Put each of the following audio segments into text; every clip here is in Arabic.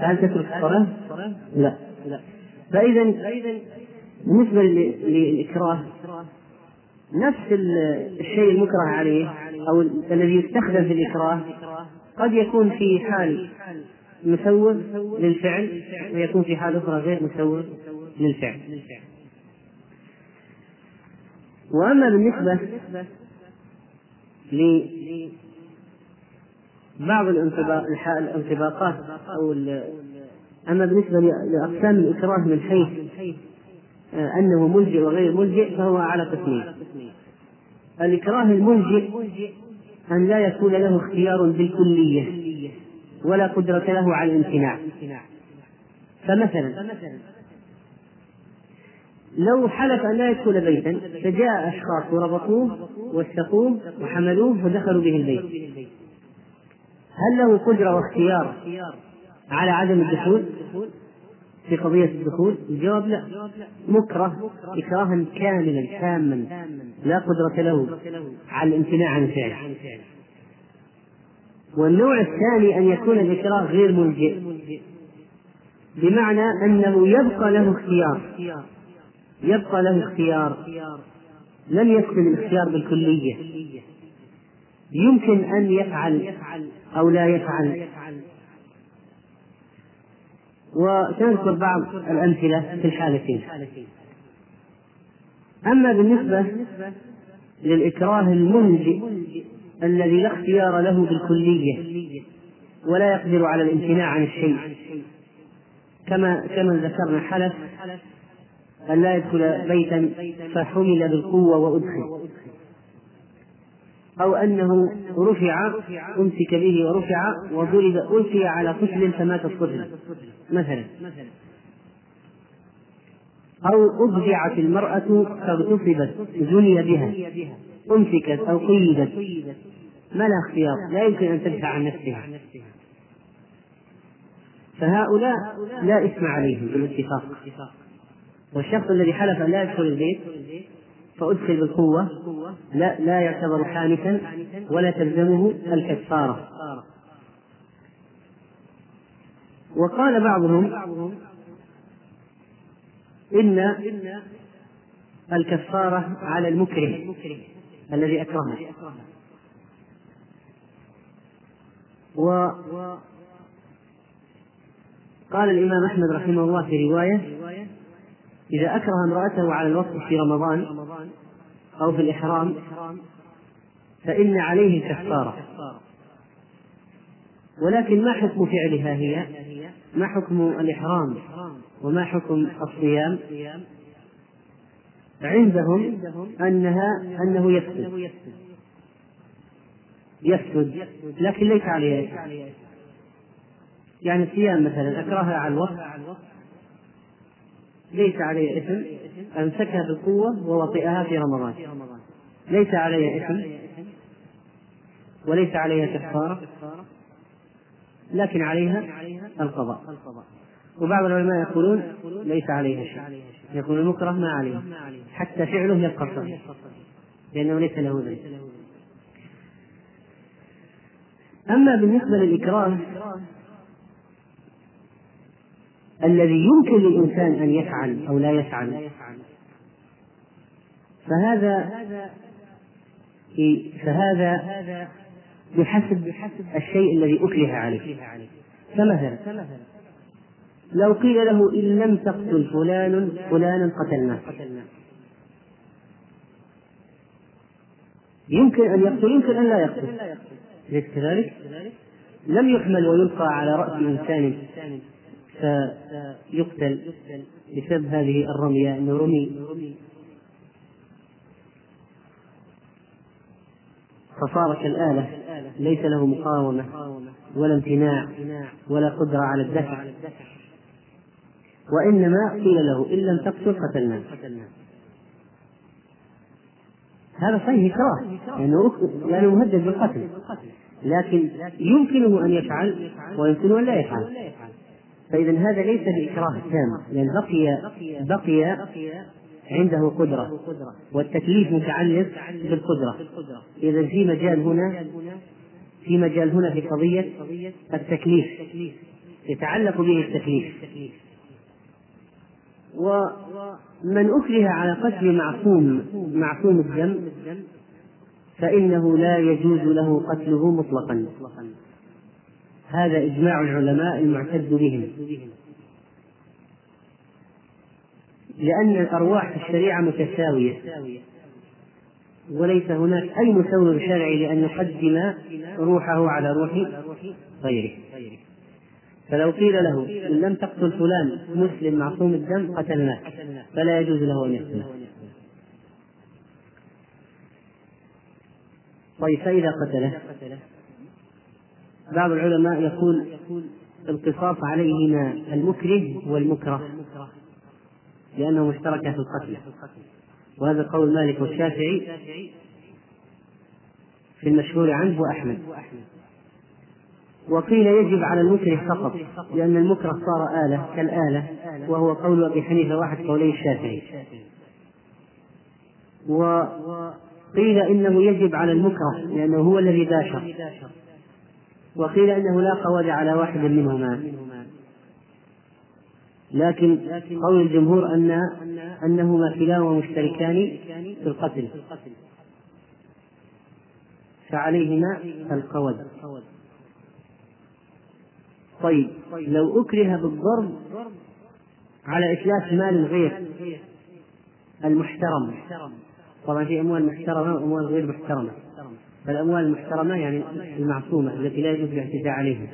فهل تترك الصلاة؟ لا فإذا بالنسبة للإكراه نفس الشيء المكره عليه أو الذي يستخدم في الإكراه قد يكون في حال مسوغ للفعل ويكون في حال أخرى غير مسوغ للفعل وأما بالنسبة لبعض الانطباقات أو أما بالنسبة لأقسام الإكراه من حيث آه، أنه ملجئ وغير ملجئ فهو على قسمين الإكراه الملجئ أن لا يكون له اختيار بالكلية ولا قدرة له على الامتناع. فمثلا لو حلف أن لا يدخل بيتا فجاء أشخاص وربطوه واشتقوه وحملوه ودخلوا به البيت. هل له قدرة واختيار على عدم الدخول في قضية الدخول؟ الجواب لا. مكره إكراها كاملا تاما. لا قدرة له على الامتناع عن الفعل. والنوع الثاني أن يكون الإكراه غير ملجئ. بمعنى أنه يبقى له اختيار. يبقى له اختيار. لم يكن الاختيار بالكلية. يمكن أن يفعل أو لا يفعل. وسنذكر بعض الأمثلة في الحالتين. أما بالنسبة للإكراه الملجئ الذي لا اختيار له بالكلية ولا يقدر على الامتناع عن الشيء كما كما ذكرنا حلف أن لا يدخل بيتا فحمل بالقوة وأدخل. أو أنه رفع أمسك به ورفع وضرب ألقي على طفل فمات الطفل مثلا. أو أضجعت المرأة فاغتصبت زني بها أمسكت أو قيدت. ما لها اختيار لا يمكن أن تدفع عن نفسها. فهؤلاء لا إثم عليهم بالاتفاق. والشخص الذي حلف أن لا يدخل البيت فأدخل بالقوة. لا لا يعتبر حانثا ولا تلزمه الكفارة وقال بعضهم إن الكفارة على المكره الذي أكرهه. وقال الإمام أحمد رحمه الله في رواية إذا أكره امرأته على الوقت في رمضان أو في الإحرام فإن عليه كفارة ولكن ما حكم فعلها هي؟ ما حكم الإحرام؟ وما حكم الصيام؟ عندهم أنها أنه يفسد يفسد لكن ليس عليه يعني الصيام مثلا أكرهها على الوقت ليس عليه إثم أمسكها بالقوة ووطئها في رمضان. ليس عليه إثم وليس عليها كفارة لكن عليها القضاء. وبعض العلماء يقولون ليس عليها شيء. يقول المكره ما عليه حتى فعله يبقى صحيح لأنه ليس له ذنب. أما بالنسبة للإكراه الذي يمكن للإنسان أن يفعل أو لا يفعل. فهذا فهذا بحسب الشيء الذي أكره عليه. فمثلا لو قيل له إن لم تقتل فلان فلانا قتلناه. يمكن أن يقتل يمكن أن لا يقتل. أليس كذلك؟ لم يحمل ويلقى على رأس إنسان. فيقتل بسبب هذه الرمية أنه رمي. فصار كالآلة ليس له مقاومة ولا امتناع ولا قدرة على الدفع. وإنما قيل له إن لم تقتل قتلناه. هذا صحيح إكراه لأنه يعني مهدد بالقتل. لكن يمكنه أن يفعل ويمكنه أن لا يفعل. فإذا هذا ليس بإكراه تام لأن بقي بقي عنده قدرة والتكليف متعلق بالقدرة. إذا في مجال هنا في مجال هنا في قضية التكليف يتعلق به التكليف. ومن أكره على قتل معصوم معصوم الدم فإنه لا يجوز له قتله مطلقا. هذا إجماع العلماء المعتد بهم. لأن الأرواح في الشريعة متساوية. وليس هناك أي مسوغ شرعي لأن يقدم روحه على روح غيره. فلو قيل له إن لم تقتل فلان مسلم معصوم الدم قتلناه فلا يجوز له أن يقتله. طيب فإذا قتله؟ بعض العلماء يقول القصاص عليهما المكره والمكره لأنه مشتركا في القتل. وهذا قول مالك والشافعي في المشهور عنه وأحمد. وقيل يجب على المكره فقط لأن المكره صار آلة كالآلة وهو قول أبي حنيفة واحد قولي الشافعي. وقيل إنه يجب على المكره لأنه هو الذي باشر. وقيل إنه لا قود على واحد منهما. لكن قول الجمهور أن أنهما كلاهما مشتركان في القتل. فعليهما القود طيب لو أكره بالضرب على إتلاف مال غير المحترم. طبعا في أموال محترمة وأموال غير محترمة. فالأموال المحترمة يعني المعصومة التي لا يجوز الاعتداء عليها.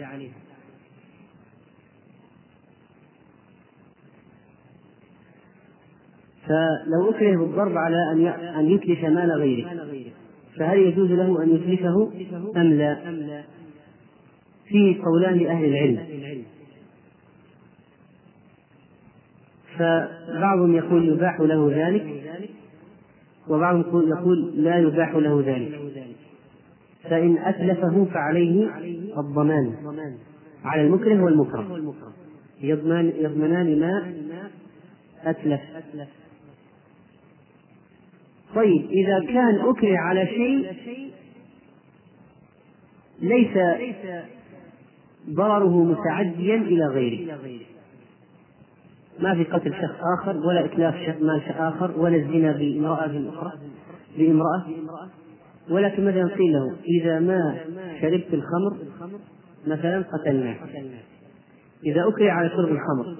فلو أكره بالضرب على أن أن يتلف مال غيره فهل يجوز له أن يتلفه أم لا؟ فيه قولان لأهل العلم. فبعضهم يقول يباح له ذلك وبعضهم يقول لا يباح له ذلك. فإن أتلفه فعليه الضمان. على المكره والمكره. يضمن يضمنان ما أتلف طيب إذا كان أكره على شيء ليس ضرره متعديا إلى غيره. ما في قتل شخص آخر ولا إتلاف مال آخر ولا الزنا بامرأة أخرى بامرأة ولكن مثلا قيل له؟ إذا ما شربت الخمر مثلا قتلناه. إذا أكره على شرب الخمر.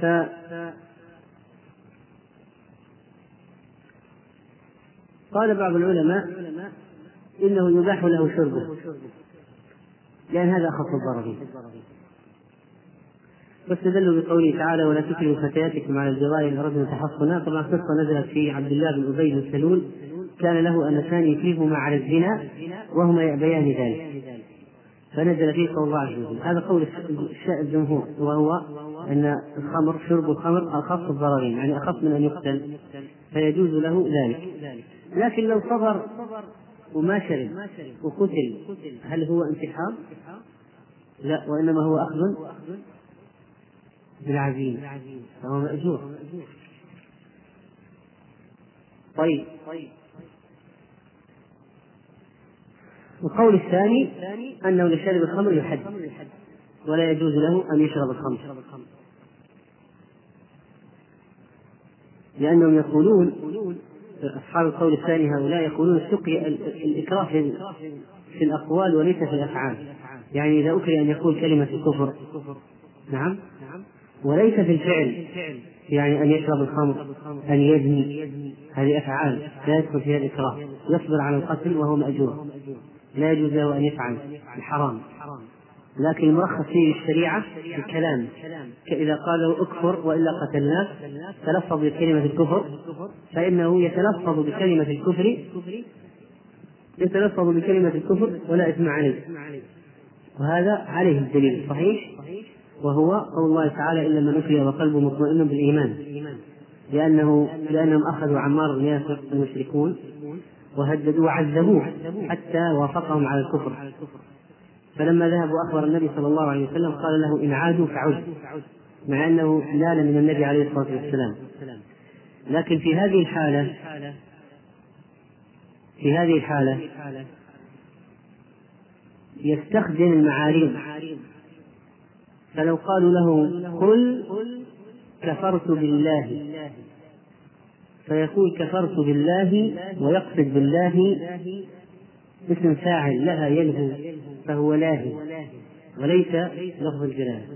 ف قال بعض العلماء إنه يباح له شربه. لأن هذا أخف الضررين واستدلوا بقوله تعالى ولا تكرهوا فتياتكم على الجوار إن أردنا تحصنا طبعا قصة نزلت في عبد الله بن أبي بن سلول. كان له أنسان يكرههما على الزنا وهما يأبيان ذلك. فنزل فيه قول الله عز وجل. هذا قول الجمهور وهو أن الخمر شرب الخمر أخف الضررين يعني أخف من أن يقتل فيجوز له ذلك. لكن لو صبر وما شرب وقتل هل هو انتحار؟ لا وإنما هو أخذ بالعزيمة فهو مأجور. طيب. القول الثاني أنه لشرب الخمر يحد ولا يجوز له أن يشرب الخمر. لأنهم يقولون أصحاب القول الثاني هؤلاء يقولون السقي الإكراه في الأقوال وليس في الأفعال. يعني إذا أكره أن يقول كلمة الكفر. نعم. وليس في الفعل. يعني أن يشرب الخمر أن يزني. هذه أفعال لا يدخل فيها الإكراه. يصبر على القتل وهو مأجور. لا يجوز له أن يفعل. الحرام. لكن المرخص فيه الشريعة الكلام. إذا قالوا اكفر وإلا قتلناك تلفظ بكلمة الكفر فإنه يتلفظ بكلمة الكفر يتلفظ بكلمة الكفر ولا إثم عليه. وهذا عليه الدليل. الصحيح وهو قول الله تعالى إلا من أكره وقلبه مطمئن بالإيمان. لأنه لأنهم أخذوا عمار بن ياسر المشركون وهددوه وعذبوه حتى وافقهم على الكفر. فلما ذهب واخبر النبي صلى الله عليه وسلم قال له إن عادوا فعد. مع أنه نال من النبي عليه الصلاة والسلام. لكن في هذه الحاله في هذه الحالة يستخدم المعاريض. فلو قالوا له قل كفرت بالله. فيقول كفرت بالله ويقصد بالله اسم فاعل لها يلهو فهو لاهي وليس لفظ الجلالة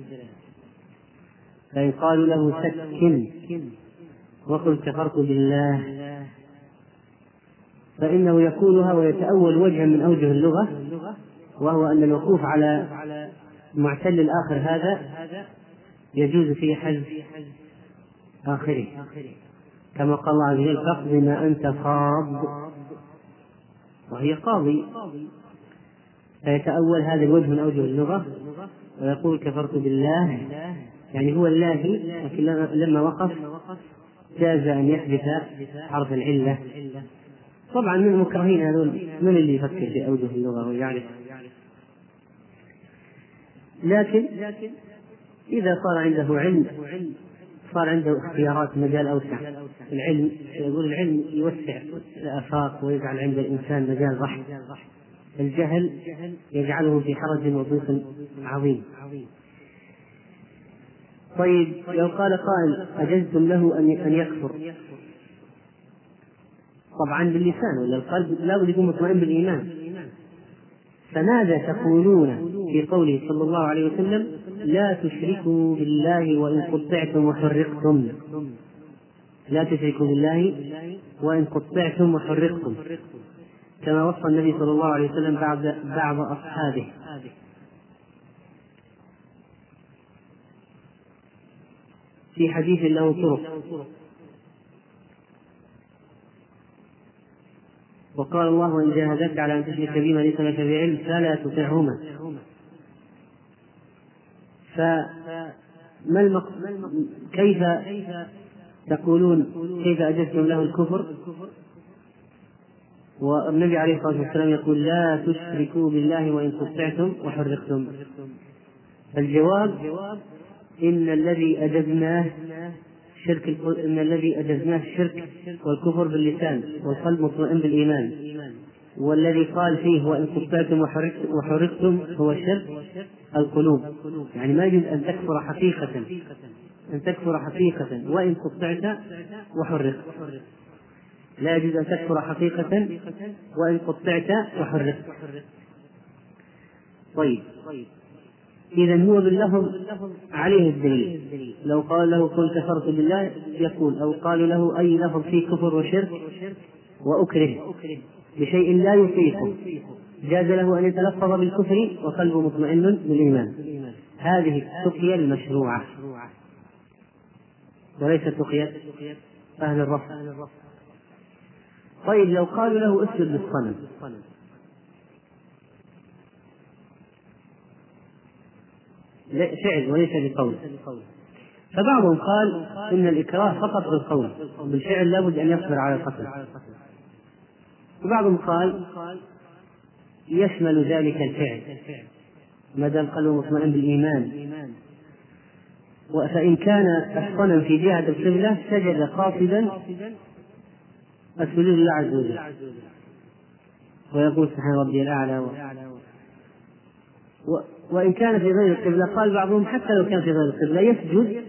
فإن قالوا له سكن وقل كفرت بالله. فإنه يقولها ويتأول وجها من أوجه اللغة وهو أن الوقوف على معتل الآخر هذا يجوز فيه حذف آخره. كما قال الله عز وجل فاقض ما أنت قاض. وهي قاضي. فيتأول هذا الوجه من أوجه اللغة ويقول كفرت بالله. يعني هو اللاهي لكن لما وقف جاز أن يحدث حرف العلة. طبعا من المكرهين هذول من اللي يفكر في أوجه اللغة ويعرف؟ لكن إذا صار عنده علم صار عنده اختيارات مجال أوسع. العلم يقول العلم يوسع الآفاق ويجعل عند الإنسان مجال رحم. الجهل يجعله في حرج وضيق عظيم. طيب لو قال قائل أجزتم له أن أن يكفر؟ طبعا باللسان ولا القلب لابد يكون مطمئن بالإيمان. فماذا تقولون؟ في قوله صلى الله عليه وسلم لا تشركوا بالله وإن قطعتم وحرقتم. لا تشركوا بالله وإن قطعتم وحرقتم. كما وصى النبي صلى الله عليه وسلم بعض بعض أصحابه. في حديث له طرق. وقال الله إن جاهدك على أن تشرك بما ليس لك بعلم فلا تطعهما. فما المق... كيف تقولون كيف أجزتم له الكفر؟ والنبي عليه الصلاة والسلام يقول لا تشركوا بالله وإن قطعتم وحرقتم. الجواب إن الذي أجزناه شرك إن الذي أجزناه الشرك والكفر باللسان والقلب مطمئن بالإيمان. والذي قال فيه وإن قطعتم وحرقتم هو شرك القلوب. يعني ما يجوز أن تكفر حقيقة. أن تكفر حقيقة. وإن قطعت وحرقت. لا يجوز أن تكفر حقيقة. وإن قطعت وحرقت. طيب. إذا هو باللفظ عليه الدليل. لو قال له قل كفرت بالله يقول أو قالوا له أي لفظ فيه كفر وشرك وأكره. بشيء لا يطيقه. جاز له أن يتلفظ بالكفر وقلبه مطمئن بالإيمان. هذه التقية المشروعة. وليست تقية أهل الرفض. طيب لو قالوا له اسجد للصنم. فعل وليس بقول. فبعضهم قال إن الإكراه فقط بالقول. بالفعل لابد أن يصبر على القتل. وبعضهم قال يشمل ذلك الفعل ما دام قلبه مطمئن بالإيمان. فإن كان الصنم في جهة القبلة سجد قاصدا السجود لله عز وجل. ويقول سبحان ربي الأعلى. و... وإن كان في غير القبلة قال بعضهم حتى لو كان في غير القبلة يسجد.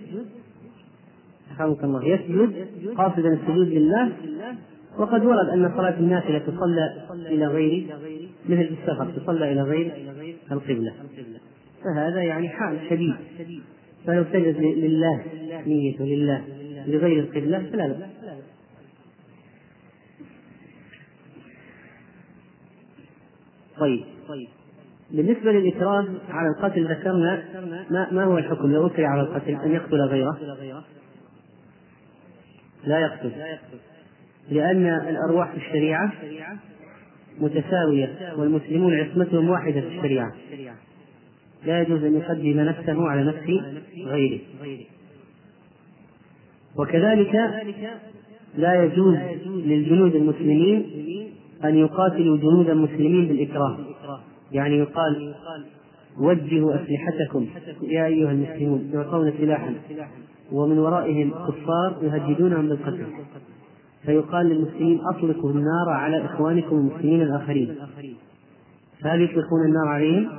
رحمك الله يسجد قاصدا السجود لله. وقد ورد أن صلاة النافلة تصلى إلى غير مثل السفر تصلى إلى غير القبلة. فهذا يعني حال شديد. فلو سجد لله نيته لله لغير القبلة فلا بأس. طيب. بالنسبة للإكراه على القتل ذكرنا ما, ما هو الحكم؟ لو أكره على القتل أن يقتل غيره؟ لا يقتل. لأن الأرواح في الشريعة متساوية والمسلمون عصمتهم واحدة في الشريعة. لا يجوز أن يقدم نفسه على نفس غيره. وكذلك لا يجوز للجنود المسلمين أن يقاتلوا جنود المسلمين بالإكراه. يعني يقال وجهوا أسلحتكم يا أيها المسلمون يعطون سلاحا ومن ورائهم كفار يهددونهم بالقتل. فيقال للمسلمين أطلقوا النار على إخوانكم المسلمين الآخرين. هل يطلقون النار عليهم؟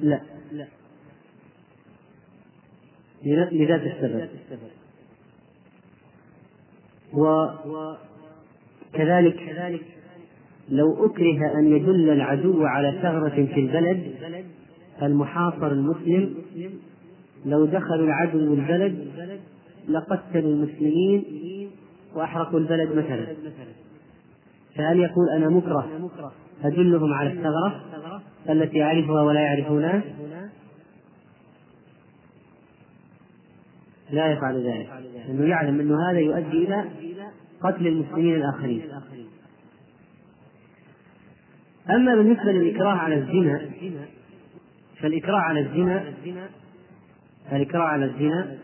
لا. لذات السبب. وكذلك لو أكره أن يدل العدو على ثغرة في البلد المحاصر المسلم لو دخلوا العدو البلد لقتلوا المسلمين وأحرقوا البلد مثلا. فهل يقول أنا مكره أدلهم على الثغرة التي يعرفها ولا يعرفونها لا يفعل ذلك لأنه يعلم أن هذا يؤدي إلى قتل المسلمين الآخرين. أما بالنسبة للإكراه على الزنا فالإكراه على الزنا الإكراه على الزنا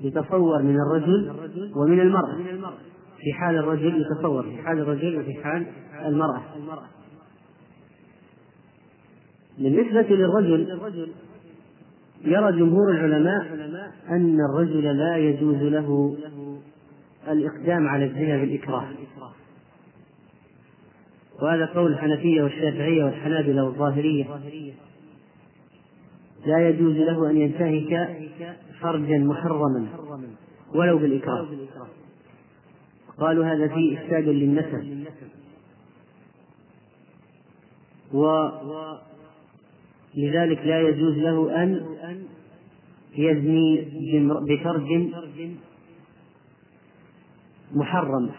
يتصور من الرجل ومن المرأة. في حال الرجل يتصور في حال الرجل وفي حال المرأة. بالنسبة للرجل يرى جمهور العلماء أن الرجل لا يجوز له الإقدام على الزنا بالإكراه. وهذا قول الحنفية والشافعية والحنابلة والظاهرية. لا يجوز له أن ينتهك فرجا محرما ولو بالإكراه. قالوا هذا فيه إفساد للنسب. ولذلك لا يجوز له أن يزني بفرج محرم.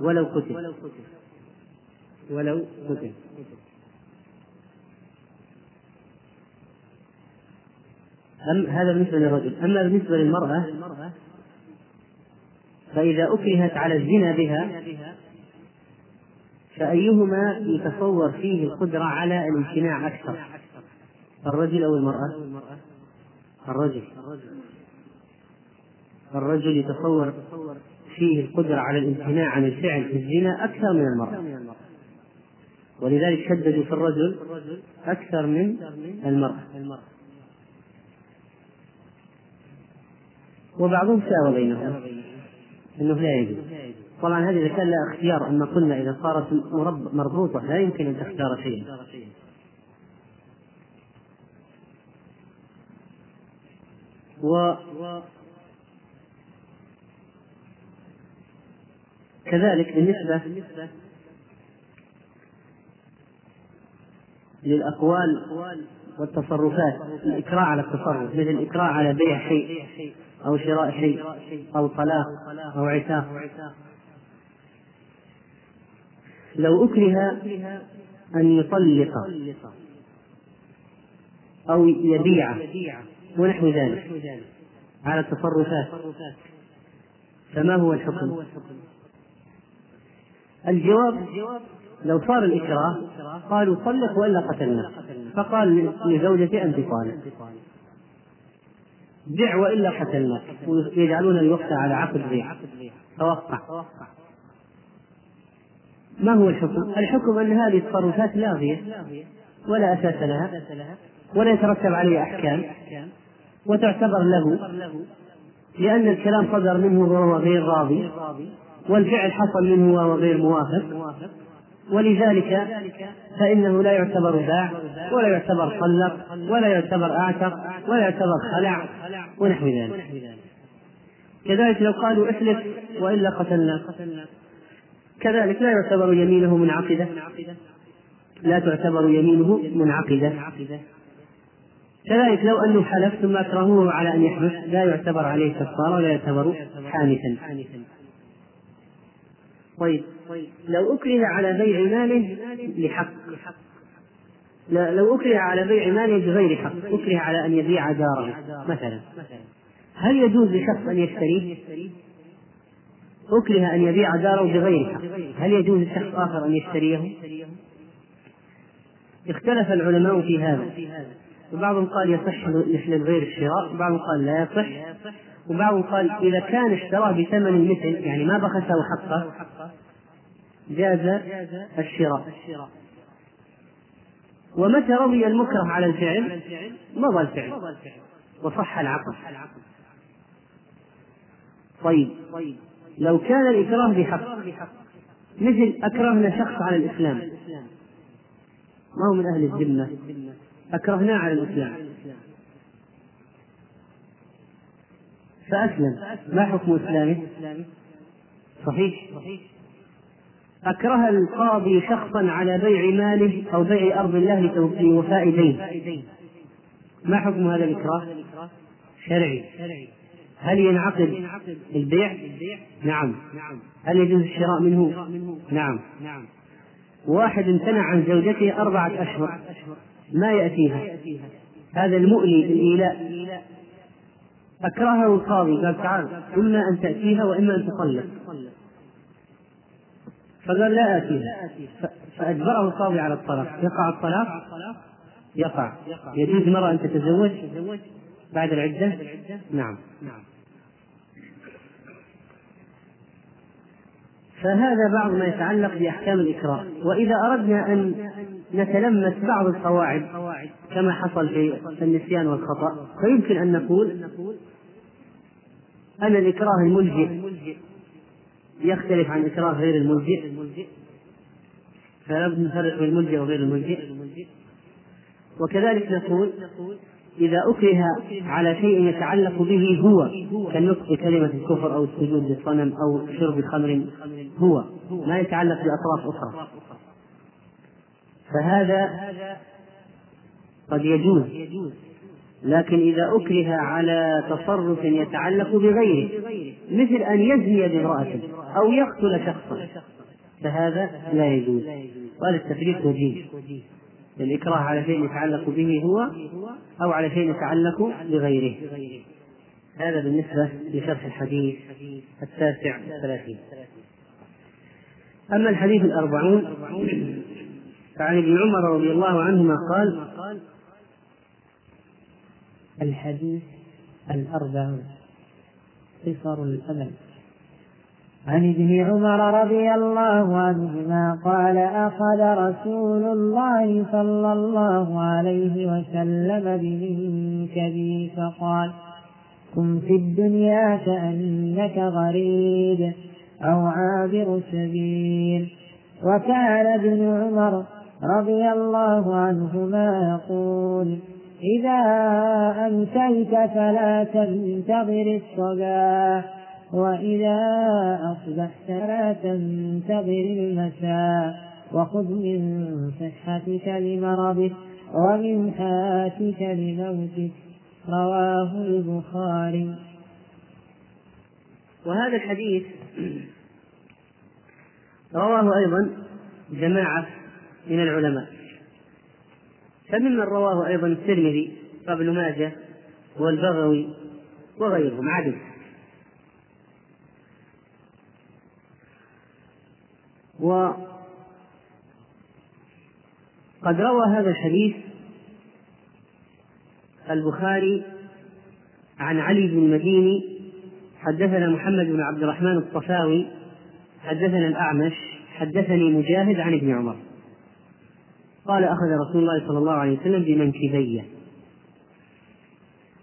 ولو قتل. ولو قتل. أم هذا بالنسبة للرجل. أما بالنسبة للمرأة فإذا أكرهت على الزنا بها فأيهما يتصور فيه القدرة على الامتناع أكثر؟ الرجل أو المرأة؟ الرجل. الرجل يتصور فيه القدرة على الامتناع عن الفعل في الزنا أكثر من المرأة. ولذلك شددوا في الرجل أكثر من المرأة. وبعضهم ساوى بينهم. إنه لا يجوز. طبعا هذه إذا كان لها اختيار أما قلنا إذا صارت مربوطة لا يمكن أن تختار شيئا و كذلك بالنسبة للأقوال والتصرفات الإكراه على التصرف مثل الإكراه على بيع شيء. أو شراء شيء أو طلاق أو عتاق. لو أكره أن يطلق أو يبيع ونحو ذلك على التصرفات فما هو الحكم؟ الجواب لو صار الإكراه قالوا طلق وإلا قتلنا فقال لزوجته أنت طالق. بع وإلا قتلناك ويجعلون الوقت على عقد بيع توقع. ما هو الحكم؟ الحكم أن هذه التصرفات لاغية. ولا أساس لها. ولا يترتب عليها أحكام. وتعتبر له. لأن الكلام صدر منه وهو غير راضي. والفعل حصل منه وهو غير موافق. ولذلك فإنه لا يعتبر باع ولا يعتبر طلق ولا يعتبر أعتق ولا يعتبر خلع ونحو ذلك. كذلك لو قالوا احلف وإلا قتلناك كذلك لا يعتبر يمينه منعقدة. لا تعتبر يمينه منعقدة. كذلك لو أنه حلف ثم أكرهوه على أن يحلف لا يعتبر عليه كفارة ولا يعتبر حانثا. طيب لو أكره على بيع ماله لحق. لا لو أكره على بيع ماله بغير حق أكره على أن يبيع داره مثلا. هل يجوز لشخص أن يشتريه؟ أكره أن يبيع داره بغير حق. هل يجوز لشخص آخر أن يشتريه؟ اختلف العلماء في هذا. وبعضهم قال يصح للغير الشراء وبعضهم قال لا يصح. وبعضهم قال إذا كان اشتراه بثمن المثل يعني ما بخسه حقه جاز الشراء. ومتى رضي المكره على الفعل؟ مضى الفعل. وصح العقد طيب لو كان الإكراه بحق مثل أكرهنا شخص على الإسلام. ما هو من أهل الذمة؟ أكرهناه على الإسلام. فأسلم. ما حكم إسلامه؟ صحيح. أكره القاضي شخصا على بيع ماله أو بيع أرض الله لوفاء دين. ما حكم هذا الإكراه؟ شرعي. هل ينعقد البيع؟ نعم. هل يجوز الشراء منه؟ نعم. واحد امتنع عن زوجته أربعة أشهر. ما يأتيها؟ هذا المؤلي الإيلاء. أكرهه القاضي قال تعال إما أن تأتيها وإما أن تطلق فقال لا آتيها. فأجبره القاضي على الطلاق. يقع الطلاق؟ يقع. يجوز المرأة أن تتزوج بعد العدة؟ نعم. فهذا بعض ما يتعلق بأحكام الإكراه. وإذا أردنا أن نتلمس بعض القواعد كما حصل في النسيان والخطأ. فيمكن أن نقول أن الإكراه الملجئ يختلف عن إكراه غير الملجئ. فلا بد نفرق بين الملجئ وغير الملجئ. وكذلك نقول إذا أكره على شيء يتعلق به هو كالنطق بكلمة الكفر أو السجود للصنم أو شرب خمر هو ما يتعلق بأطراف أخرى. فهذا قد يجوز. لكن إذا أكره على تصرف يتعلق بغيره مثل أن يزني بامرأة أو يقتل شخصا فهذا لا يجوز. وهذا التفريق وجيه. الإكراه على شيء يتعلق به هو أو على شيء يتعلق بغيره. هذا بالنسبة لشرح الحديث التاسع والثلاثين. أما الحديث الأربعون فعن ابن عمر رضي الله عنهما قال الحديث الأربعون قصر الأمل. عن ابن عمر رضي الله عنهما قال أخذ رسول الله صلى الله عليه وسلم بمنكبي فقال كن في الدنيا كأنك غريب أو عابر سبيل. وكان ابن عمر رضي الله عنهما يقول إذا أمسيت فلا تنتظر الصباح وإذا أصبحت لا تنتظر المساء وخذ من صحتك لمرضك ومن حياتك لموتك. رواه البخاري. وهذا الحديث رواه أيضا جماعة من العلماء. فممن رواه أيضا الترمذي وابن ماجه والبغوي وغيرهم عدد وقد روى هذا الحديث البخاري عن علي بن المديني حدثنا محمد بن عبد الرحمن الصفاوي حدثنا الأعمش حدثني مجاهد عن ابن عمر. قال أخذ رسول الله صلى الله عليه وسلم بمنكبيه.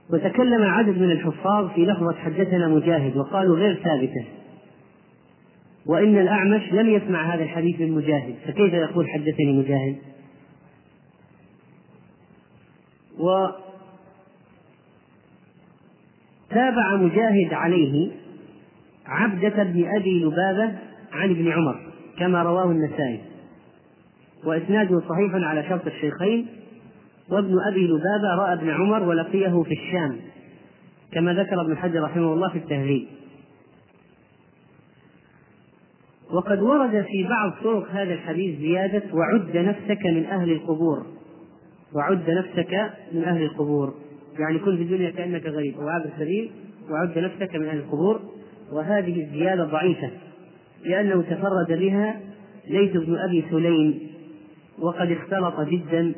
وتكلم عدد من الحفاظ في لفظة حدثنا مجاهد وقالوا غير ثابتة. وإن الأعمش لم يسمع هذا الحديث من مجاهد فكيف يقول حدثني مجاهد؟ وتابع مجاهد عليه عبدة بن أبي لبابة عن ابن عمر كما رواه النسائي. وإسناده صحيح على شرط الشيخين وابن أبي لبابة رأى ابن عمر ولقيه في الشام كما ذكر ابن حجر رحمه الله في التهذيب. وقد ورد في بعض طرق هذا الحديث زيادة وعد نفسك من أهل القبور. وعد نفسك من أهل القبور. يعني كن في الدنيا كأنك غريب أو عابر سبيل وعد نفسك من أهل القبور. وهذه الزيادة ضعيفة لأنه تفرد بها ليث بن أبي سليم. وقد اختلط جدا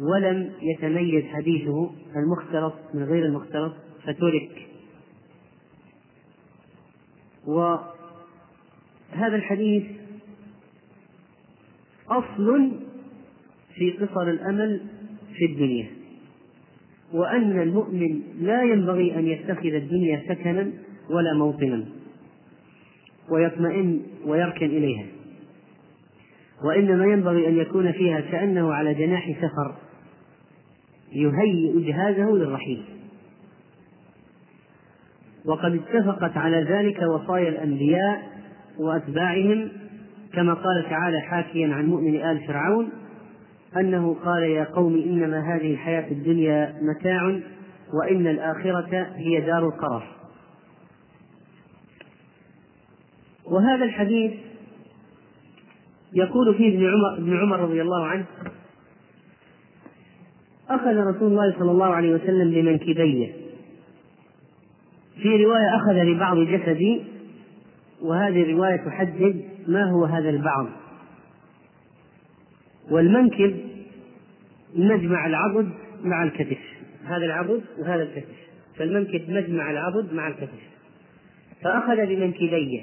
ولم يتميز حديثه المختلط من غير المختلط فترك. و هذا الحديث أصل في قصر الأمل في الدنيا. وأن المؤمن لا ينبغي أن يتخذ الدنيا سكنا ولا موطنا ويطمئن ويركن إليها. وإنما ينبغي أن يكون فيها كأنه على جناح سفر يهيئ جهازه للرحيل. وقد اتفقت على ذلك وصايا الأنبياء وأتباعهم كما قال تعالى حاكيا عن مؤمن آل فرعون أنه قال يا قوم إنما هذه الحياة الدنيا متاع وإن الآخرة هي دار القرار. وهذا الحديث يقول فيه ابن عمر, ابن عمر رضي الله عنه أخذ رسول الله صلى الله عليه وسلم بمنكبيه. في رواية أخذ لبعض جسدي وهذه الرواية تحدد ما هو هذا البعض. والمنكب مجمع العضد مع الكتف. هذا العضد وهذا الكتف. فالمنكب مجمع العضد مع الكتف. فأخذ بمنكبيه.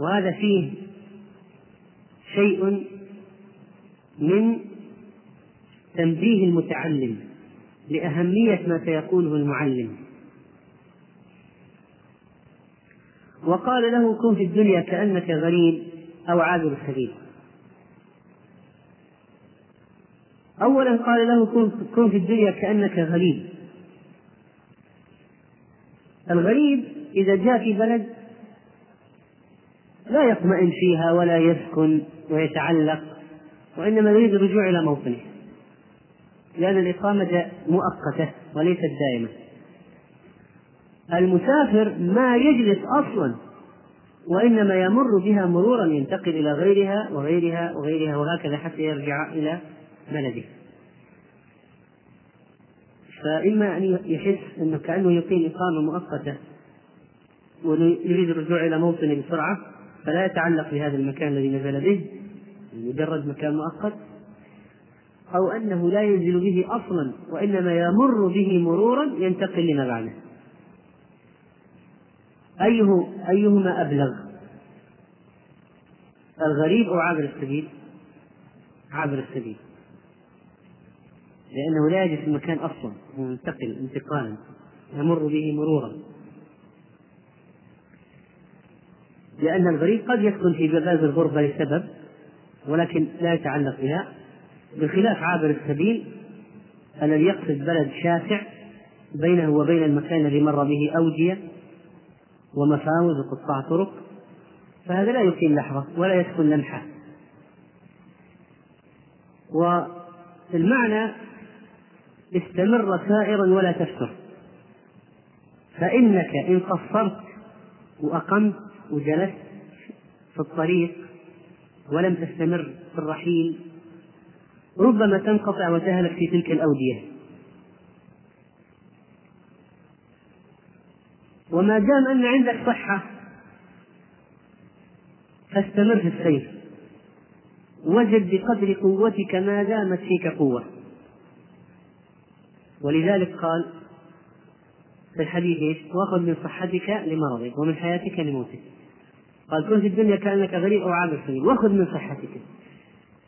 وهذا فيه شيء من تنبيه المتعلم لأهمية ما سيقوله المعلم. وقال له كن في الدنيا كأنك غريب أو عابر السبيل أولا قال له كن في الدنيا كأنك غريب. الغريب إذا جاء في بلد لا يطمئن فيها ولا يسكن ويتعلق وإنما يريد الرجوع إلى موطنه لأن الإقامة مؤقتة وليست دائمة. المسافر ما يجلس أصلا وإنما يمر بها مرورا ينتقل إلى غيرها وغيرها وغيرها وهكذا حتى يرجع إلى بلده. فإما أن يحس أنه كأنه يقيم إقامة مؤقتة ويريد الرجوع إلى موطنه بسرعة فلا يتعلق بهذا المكان الذي نزل به مجرد مكان مؤقت أو أنه لا ينزل به أصلا وإنما يمر به مرورا ينتقل لما بعده. أيه أيهما أبلغ؟ الغريب أو عابر السبيل؟ عابر السبيل. لأنه لا يجد في المكان أصلا ينتقل انتقالا يمر به مرورا. لأن الغريب قد يسكن في بلاد الغربة لسبب ولكن لا يتعلق بها بخلاف عابر السبيل الذي يقصد بلد شاسع بينه وبين المكان الذي مر به أودية ومفاوز وقطاع طرق فهذا لا يقيم لحظة ولا يسكن لمحة. والمعنى استمر سائرا ولا تفتر فإنك إن قصرت وأقمت وجلست في الطريق ولم تستمر في الرحيل ربما تنقطع وتهلك في تلك الأودية وما دام أن عندك صحة فاستمر في السير وجد بقدر قوتك ما دامت فيك قوة ولذلك قال في الحديث؟ وأخذ من صحتك لمرضك ومن حياتك لموتك. قال كن في الدنيا كأنك غريب أو عابر سبيل واخذ من صحتك.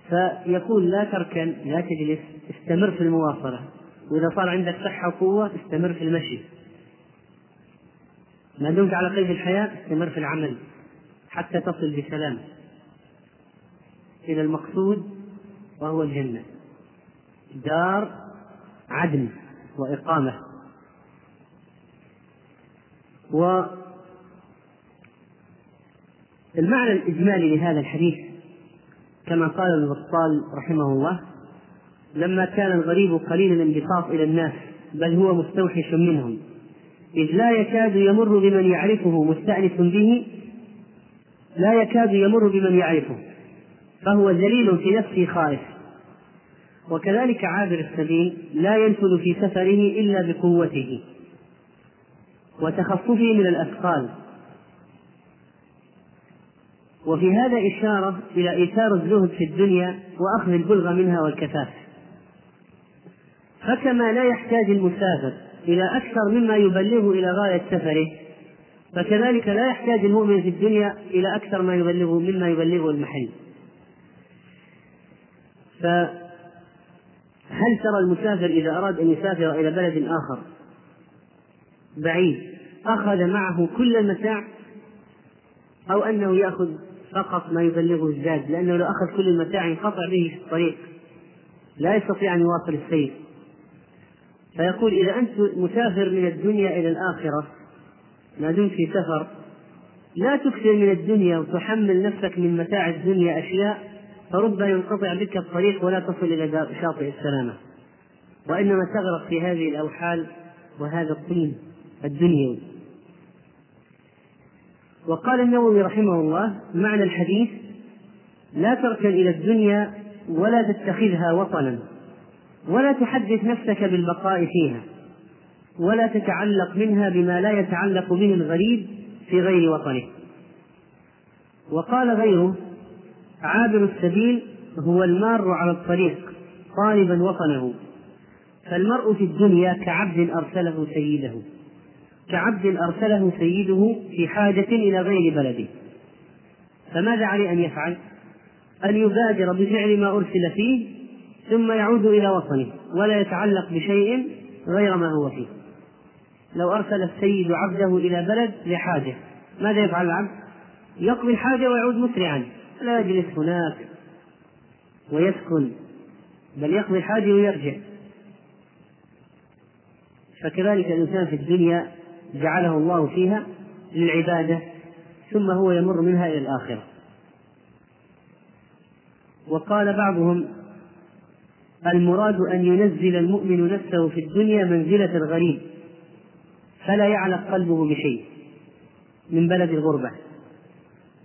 فيقول لا تركن لا تجلس استمر في المواصلة. وإذا صار عندك صحة وقوة استمر في المشي. ما دمت على قيد الحياة استمر في العمل. حتى تصل بسلام. إلى المقصود وهو الجنة. دار عدن وإقامة. والمعنى الإجمالي لهذا الحديث كما قال البطال رحمه الله لما كان الغريب قليل الانبساط إلى الناس بل هو مستوحش منهم. إذ لا يكاد يمر بمن يعرفه مستأنس به لا يكاد يمر بمن يعرفه فهو ذليل في نفسه خائف وكذلك عابر السبيل لا ينفذ في سفره إلا بقوته وتخففه من الأثقال. وفي هذا إشارة إلى إيثار الزهد في الدنيا وأخذ البلغة منها والكفاف. فكما لا يحتاج المسافر إلى أكثر مما يبلغه إلى غاية سفره فكذلك لا يحتاج المؤمن في الدنيا إلى أكثر ما يبلغه مما يبلغه المحل. فهل ترى المسافر إذا أراد أن يسافر إلى بلد آخر بعيد أخذ معه كل المتاع أو أنه يأخذ فقط ما يبلغه الزاد لأنه لو أخذ كل المتاع ينقطع به في الطريق. لا يستطيع أن يواصل السير. فيقول إذا أنت مسافر من الدنيا إلى الآخرة ما دمت في سفر لا تكثر من الدنيا وتحمل نفسك من متاع الدنيا أشياء فربما ينقطع بك الطريق ولا تصل إلى شاطئ السلامة. وإنما تغرق في هذه الأوحال وهذا الطين الدنيوي. وقال النووي رحمه الله معنى الحديث لا تركن إلى الدنيا ولا تتخذها وطنا ولا تحدث نفسك بالبقاء فيها ولا تتعلق منها بما لا يتعلق به الغريب في غير وطنه. وقال غيره عابر السبيل هو المار على الطريق طالبا وطنه فالمرء في الدنيا كعبد أرسله سيده. كعبد أرسله سيده في حاجة إلى غير بلده فماذا عليه أن يفعل؟ أن يبادر بفعل ما أرسل فيه ثم يعود إلى وطنه ولا يتعلق بشيء غير ما هو فيه لو أرسل السيد عبده إلى بلد لحاجة ماذا يفعل العبد؟ يقضي الحاجة ويعود مسرعا لا يجلس هناك ويسكن بل يقضي الحاجة ويرجع فكذلك الإنسان في الدنيا جعله الله فيها للعبادة ثم هو يمر منها إلى الآخرة. وقال بعضهم المراد أن ينزل المؤمن نفسه في الدنيا منزلة الغريب فلا يعلق قلبه بشيء من بلد الغربة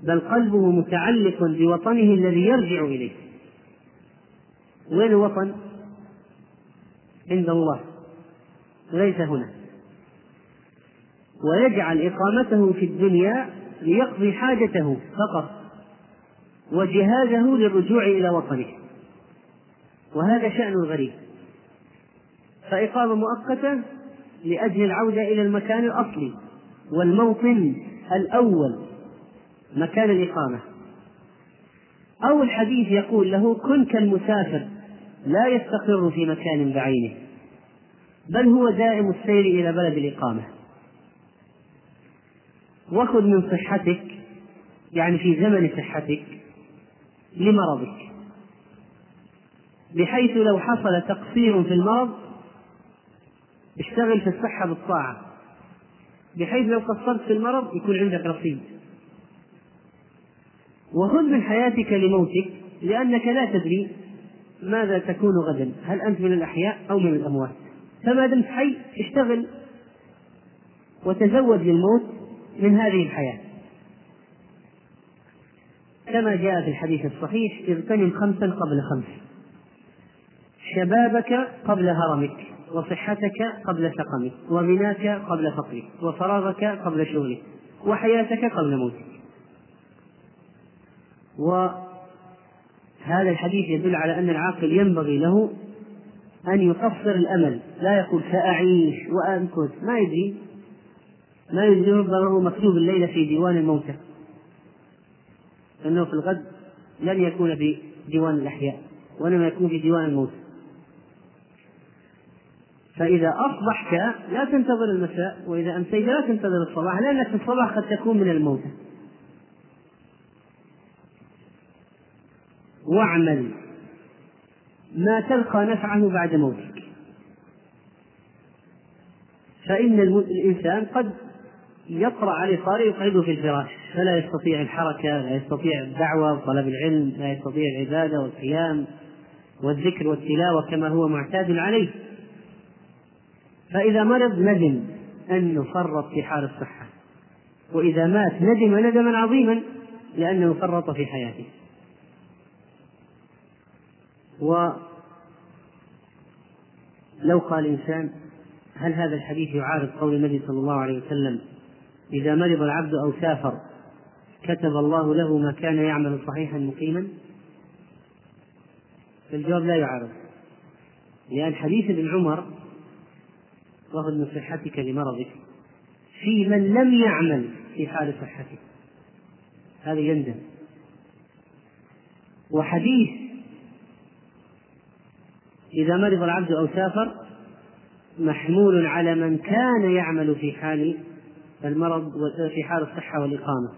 بل قلبه متعلق بوطنه الذي يرجع إليه. وين الوطن؟ عند الله ليس هنا. ويجعل إقامته في الدنيا ليقضي حاجته فقط وجهازه للرجوع إلى وطنه. وهذا شأن الغريب فإقامة مؤقتة لأجل العودة إلى المكان الأصلي والموطن الأول مكان الإقامة. أو الحديث يقول له كن كالمسافر لا يستقر في مكان بعينه بل هو دائم السير إلى بلد الإقامة. وخذ من صحتك يعني في زمن صحتك لمرضك. بحيث لو حصل تقصير في المرض اشتغل في الصحة بالطاعة. بحيث لو قصرت في المرض يكون عندك رصيد. وخذ من حياتك لموتك لأنك لا تدري ماذا تكون غدا هل أنت من الأحياء أو من الأموات. فما دمت حي اشتغل وتزود للموت من هذه الحياة. كما جاء في الحديث الصحيح اغتنم خمسا قبل خمس. شبابك قبل هرمك وصحتك قبل سقمك وغناك قبل فقرك وفراغك قبل شغلك وحياتك قبل موتك. وهذا الحديث يدل على أن العاقل ينبغي له أن يقصر الأمل لا يقول سأعيش وأمكث ما يدري. ما يدري ربما مكتوب الليلة في ديوان الموتى. أنه في الغد لن يكون في ديوان الأحياء وإنما يكون في ديوان الموت فإذا أصبحت لا تنتظر المساء وإذا أمسيت لا تنتظر الصباح لأنك في الصباح قد تكون من الموتى. واعمل ما تلقى نفعه بعد موتك. فإن الإنسان قد يقرأ عليه قارئ يقعده في الفراش. فلا يستطيع الحركة لا يستطيع الدعوة وطلب العلم لا يستطيع العبادة والقيام والذكر والتلاوة كما هو معتاد عليه. فإذا مرض ندم أنه فرط في حال الصحة. وإذا مات ندم ندما عظيما لأنه فرط في حياته. ولو قال إنسان هل هذا الحديث يعارض قول النبي صلى الله عليه وسلم إذا مرض العبد أو سافر كتب الله له ما كان يعمل صحيحا مقيما؟ الجواب لا يعارض. لأن حديث ابن عمر وخذ من صحتك لمرضك في من لم يعمل في حال صحته هذا يندم وحديث إذا مرض العبد أو سافر محمول على من كان يعمل في حال المرض في حال الصحة والإقامة.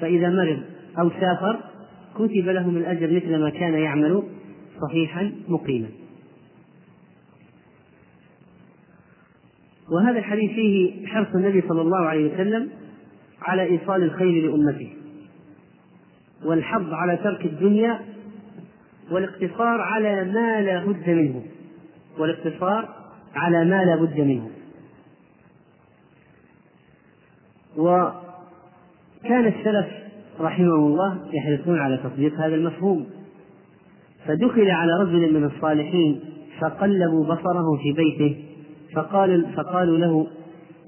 فإذا مرض أو سافر كتب له من الأجر مثل ما كان يعمل صحيحا مقيما. وهذا الحديث فيه حرص النبي صلى الله عليه وسلم على إيصال الخير لأمته والحظ على ترك الدنيا والاقتصار على ما لا بد منه. والاقتصار على ما لا بد منه. وكان السلف رحمهم الله يحرصون على تطبيق هذا المفهوم. فدخل على رجل من الصالحين فقلبوا بصره في بيته فقال فقالوا له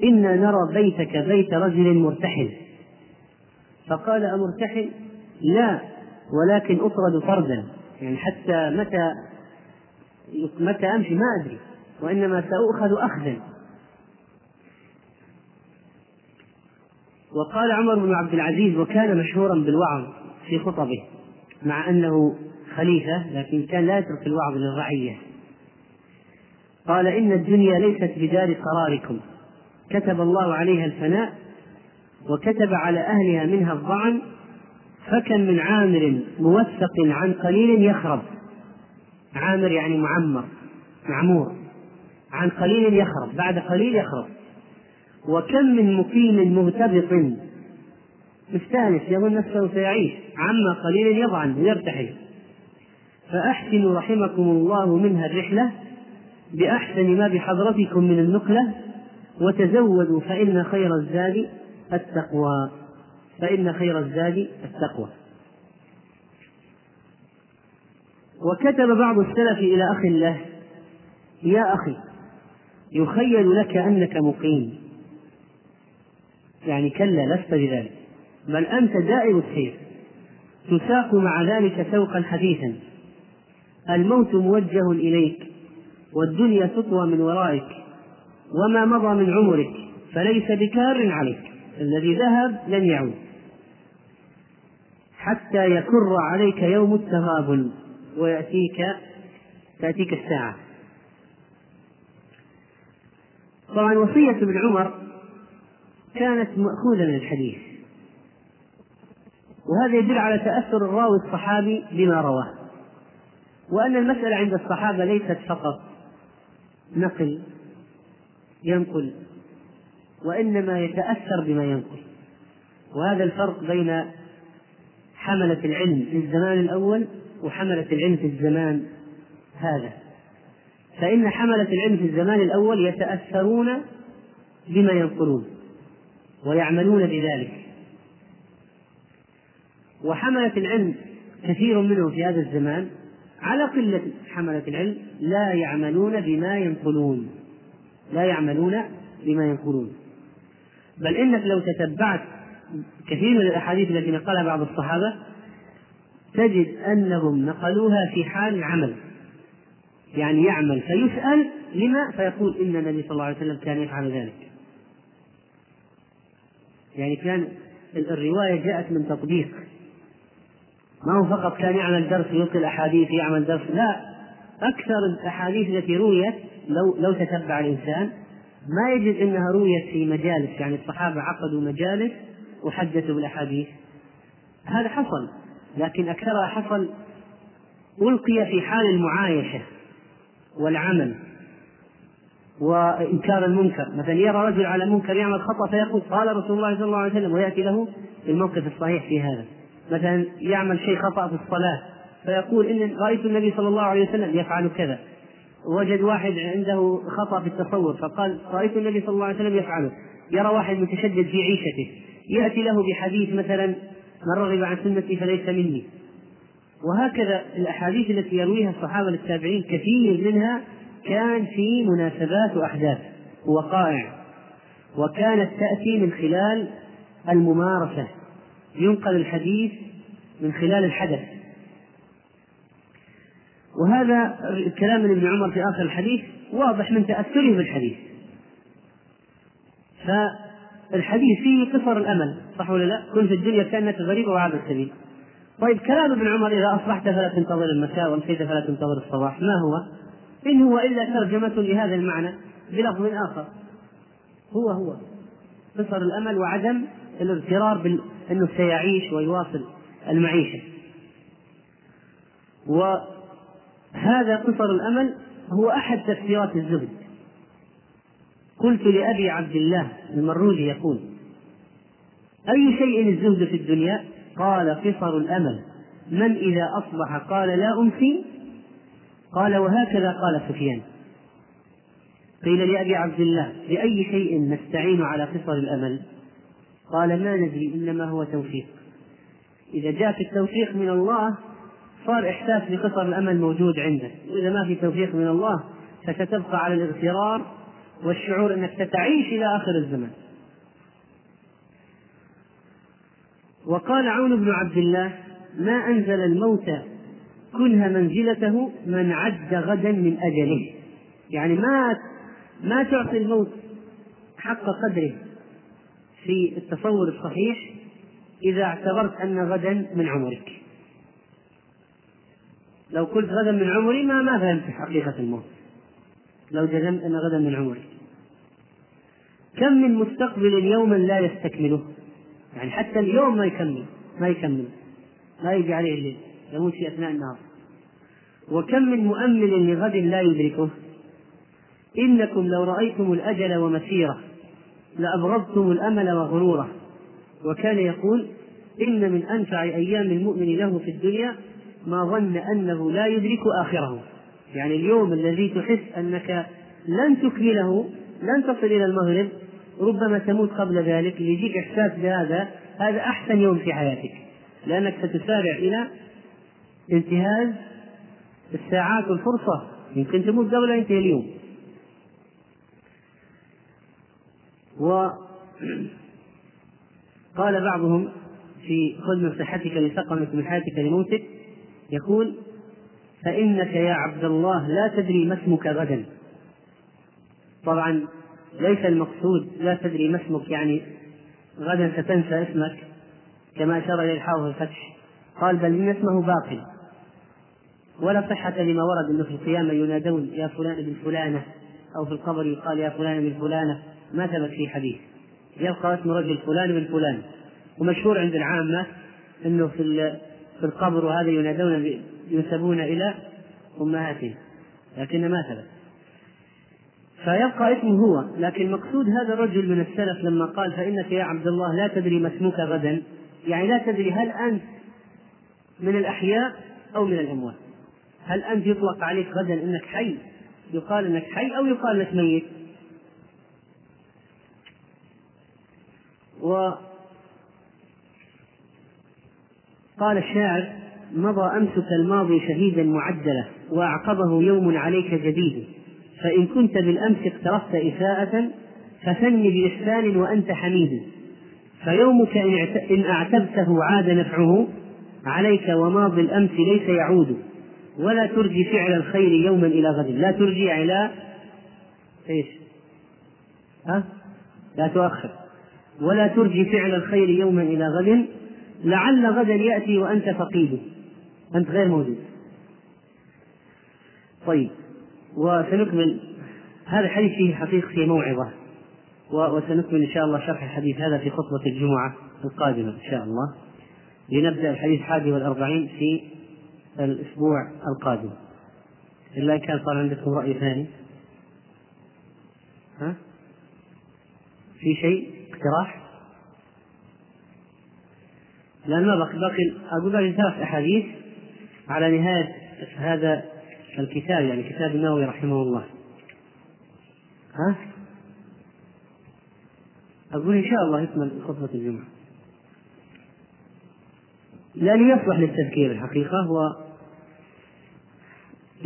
إنا نرى بيتك بيت رجل مرتحل. فقال أمرتحل؟ لا ولكن أطرد فردا. يعني حتى متى متى أمشي؟ ما أدري. وإنما سأؤخذ أخذا. وقال عمر بن عبد العزيز وكان مشهورا بالوعظ في خطبه مع أنه خليفة لكن كان لا يترك الوعظ للرعية. قال إن الدنيا ليست بدار قراركم. كتب الله عليها الفناء وكتب على أهلها منها الظعن فكم من عامر موثق عن قليل يخرب. عامر يعني معمر معمور. عن قليل يخرب بعد قليل يخرب. وكم من مقيم مغتبط مستانس يظن نفسه سيعيش عما قليل يضعن ويرتحل. فأحسنوا رحمكم الله منها الرحلة بأحسن ما بحضرتكم من النقلة وتزودوا فإن خير الزاد التقوى. فإن خير الزاد التقوى. وكتب بعض السلف إلى أخ له يا أخي يخيل لك أنك مقيم. يعني كلا لست بذلك. بل أنت دائم السير. تساق مع ذلك سوقا حديثا. الموت موجه إليك والدنيا تطوى من ورائك وما مضى من عمرك فليس بكار عليك. الذي ذهب لن يعود. حتى يكر عليك يوم التغابن ويأتيك تأتيك الساعة. طبعا وصية ابن عمر كانت مأخوذة من الحديث. وهذا يدل على تأثر الراوي الصحابي بما رواه. وأن المسألة عند الصحابة ليست فقط نقل ينقل وإنما يتأثر بما ينقل. وهذا الفرق بين حملة العلم في الزمان الأول وحملة العلم في الزمان هذا. فإن حملة العلم في الزمان الأول يتأثرون بما ينقلون. ويعملون بذلك. وحملة العلم كثير منهم في هذا الزمان على قلة حملة العلم لا يعملون بما ينقلون. لا يعملون بما ينقلون. بل إنك لو تتبعت كثير من الأحاديث التي نقلها بعض الصحابة تجد أنهم نقلوها في حال العمل. يعني يعمل فيسأل لما فيقول إن النبي صلى الله عليه وسلم كان يفعل ذلك. يعني كان الرواية جاءت من تطبيق. ما هو فقط كان يعمل درس يلقي الأحاديث يعمل درس. لا أكثر الأحاديث التي رويت لو لو تتبع الإنسان ما يجد أنها رويت في مجالس. يعني الصحابة عقدوا مجالس وحدثوا بالأحاديث هذا حصل لكن أكثرها حصل ألقي في حال المعايشة والعمل. وإنكار المنكر. مثلا يرى رجل على منكر يعمل خطأ فيقول قال رسول الله صلى الله عليه وسلم ويأتي له الموقف الصحيح في هذا. مثلا يعمل شيء خطأ في الصلاة فيقول إن رأيت النبي صلى الله عليه وسلم يفعل كذا. وجد واحد عنده خطأ في التصور فقال رأيت النبي صلى الله عليه وسلم يفعله. يرى واحد متشدد في عيشته. يأتي له بحديث مثلا من رغب عن سنتي فليس مني. وهكذا الأحاديث التي يرويها الصحابة للتابعين كثير منها كان في مناسبات وأحداث ووقائع وكانت تأتي من خلال الممارسة. ينقل الحديث من خلال الحدث. وهذا الكلام من ابن عمر في آخر الحديث واضح من تأثره بالحديث. فالحديث فيه قصر الأمل صح ولا لا؟ كن في الدنيا كأنك غريب وعابر السبيل. طيب كلام ابن عمر إذا أصبحت فلا تنتظر المساء وأمسيت فلا تنتظر الصباح ما هو؟ إن هو إلا ترجمة لهذا المعنى بلفظ آخر. هو هو. قصر الأمل وعدم الاغترار بأنه سيعيش ويواصل المعيشة. وهذا قصر الأمل هو أحد تفسيرات الزهد. قلت لأبي عبد الله المروزي يقول أي شيء الزهد في الدنيا؟ قال قصر الأمل. من إذا أصبح قال لا أمسي قال وهكذا قال سفيان. قيل لأبي عبد الله بأي شيء نستعين على قصر الأمل؟ قال ما ندري إنما هو توفيق. إذا جاء التوفيق من الله صار إحساس بقصر الأمل موجود عندك وإذا ما في توفيق من الله فستبقى على الاغترار والشعور أنك ستعيش إلى آخر الزمن وقال عون بن عبد الله ما أنزل الموت كنه منزلته من عد غدا من أجله. يعني ما ما تعطي الموت حق قدره. في التصور الصحيح إذا اعتبرت أن غدا من عمرك. لو قلت غدا من عمري ما ما فهمت حقيقة الموت. لو جزمت أن غدا من عمري. كم من مستقبل يوما لا يستكمله. يعني حتى اليوم ما يكمل. ما يكمل. ما يجي عليه الليل. يموت في أثناء النهار. وكم من مؤمل لغد لا يدركه؟ إنكم لو رأيتم الأجل ومسيره لأبغضتم الأمل وغروره. وكان يقول إن من أنفع أيام المؤمن له في الدنيا ما ظن أنه لا يدرك آخره. يعني اليوم الذي تحس أنك لن تكمله لن تصل إلى المغرب ربما تموت قبل ذلك يجيك إحساس بهذا هذا أحسن يوم في حياتك. لأنك ستسارع إلى انتهاز الساعات والفرصة. يمكن تموت قبل أن ينتهي اليوم وقال بعضهم في خذ من صحتك لسقمك من حياتك لموتك يقول فإنك يا عبد الله لا تدري ما اسمك غدا. طبعا ليس المقصود لا تدري ما اسمك يعني غدا ستنسى اسمك كما أشار إليه الحافظ الفتح. قال بل إن اسمه باقي ولا صحة لما ورد أنه في القيامة ينادون يا فلان بن فلانة أو في القبر يقال يا فلان بن فلانة. ما ثبت في حديث. يبقى اسم رجل فلان بن فلان. ومشهور عند العامة أنه في في القبر وهذا ينادون ينسبون إلى أمهاتهم لكن ما ثبت. فيبقى اسمه هو. لكن مقصود هذا الرجل من السلف لما قال فإنك يا عبد الله لا تدري ما اسمك غدا. يعني لا تدري هل أنت من الأحياء أو من الأموات. هل أنت يطلق عليك غدا أنك حي؟ يقال أنك حي أو يقال أنك ميت. و قال الشاعر مضى أمسك الماضي شهيدا معدلا وأعقبه يوم عليك جديد. فإن كنت بالأمس اقترفت إساءة فثن بإحسان وأنت حميد. فيومك إن أعتبته عاد نفعه عليك وماضي الأمس ليس يعود. ولا ترجي فعل الخير يوما إلى غد. لا ترجي إلى إيش؟ ها؟ لا تؤخر. ولا ترجي فعل الخير يوما إلى غد. لعل غدا يأتي وأنت فقيد. أنت غير موجود. طيب. وسنكمل. هذا الحديث فيه حقيقة فيه موعظة. وسنكمل إن شاء الله شرح الحديث هذا في خطبة الجمعة القادمة إن شاء الله. لنبدأ الحديث الحادي والأربعين في الأسبوع القادم إلا إن كان صار عندكم رأي ثاني ها؟ في شيء اقتراح؟ لأن ما بقي باقي أقول باقي ثلاث أحاديث على نهاية هذا الكتاب يعني كتاب النووي رحمه الله ها؟ أقول إن شاء الله يكمل خطبة الجمعة لأنه يصلح للتذكير الحقيقة و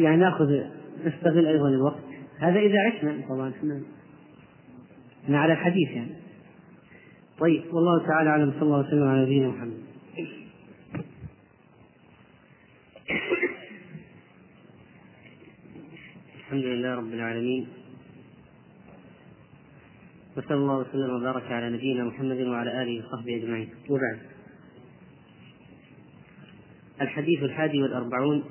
يعني ناخذ نستغل أيضا الوقت. هذا إذا عشنا طبعا إحنا على الحديث يعني. طيب والله تعالى أعلم صلى الله وسلم على نبينا محمد. الحمد لله رب العالمين. وصلى الله وسلم وبارك على نبينا محمد وعلى آله وصحبه أجمعين. وبعد. الحديث الحادي والأربعون.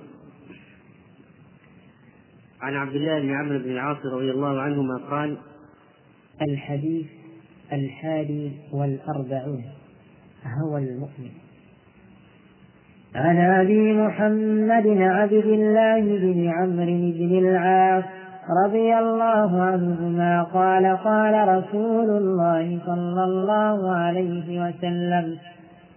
عن عبد الله بن عمرو بن العاص رضي الله عنهما قال الحديث الحادي والأربعون هو المؤمن. عن أبي محمد عبد الله بن عمرو بن العاص رضي الله عنهما قال قال رسول الله صلى الله عليه وسلم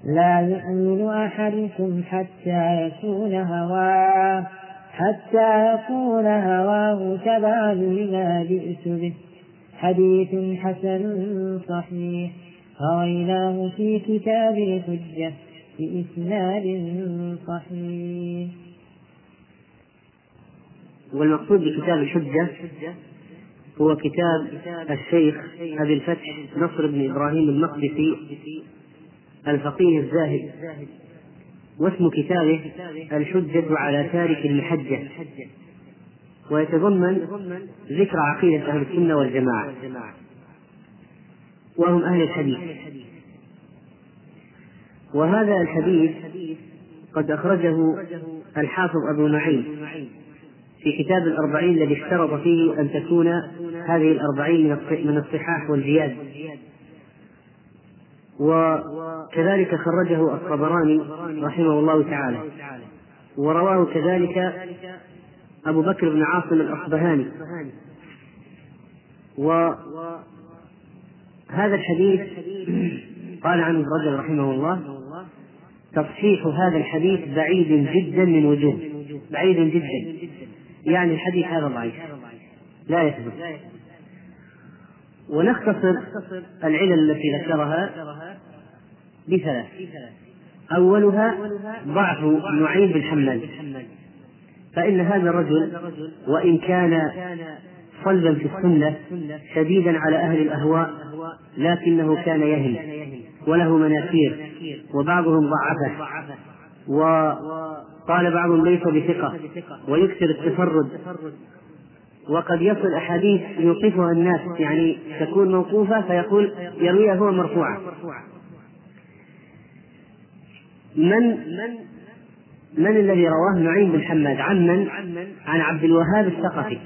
لا يؤمن أحدكم حتى يكون هواه. حتى يكون هواه تبعا لما جئت به. حديث حسن صحيح. رويناه في كتاب الحجة بإسناد صحيح. والمقصود بكتاب الحجة هو كتاب الشيخ أبي الفتح نصر بن إبراهيم المقدسي الفقيه الزاهد. واسم كتابه الحجة على تارك المحجة. ويتضمن ذكر عقيدة أهل السنة والجماعة. وهم أهل الحديث. وهذا الحديث قد أخرجه الحافظ أبو نعيم في كتاب الأربعين الذي اشترط فيه أن تكون هذه الأربعين من الصحاح والجياد وكذلك خرجه الطبراني رحمه الله تعالى. ورواه كذلك أبو بكر بن عاصم الأصبهاني. وهذا الحديث قال عنه ابن رجب رحمه الله تصحيح هذا الحديث بعيد جدا من وجوه. بعيد جدا. يعني الحديث هذا ضعيف. لا يثبت ونختصر العلل التي ذكرها بثلاث. أولها ضعف نعيم بن حماد. فإن هذا الرجل وإن كان صلبا في السنة شديدا على أهل الأهواء لكنه كان يهم وله مناكير وبعضهم ضعفه وقال بعضهم ليس بثقة ويكثر التفرد وقد يصل أحاديث يوقفها الناس يعني تكون موقوفة فيقول يرويها هو مرفوعة. من من الذي رواه نعيم بن حماد؟ عن من؟ عن عبد الوهاب الثقفي.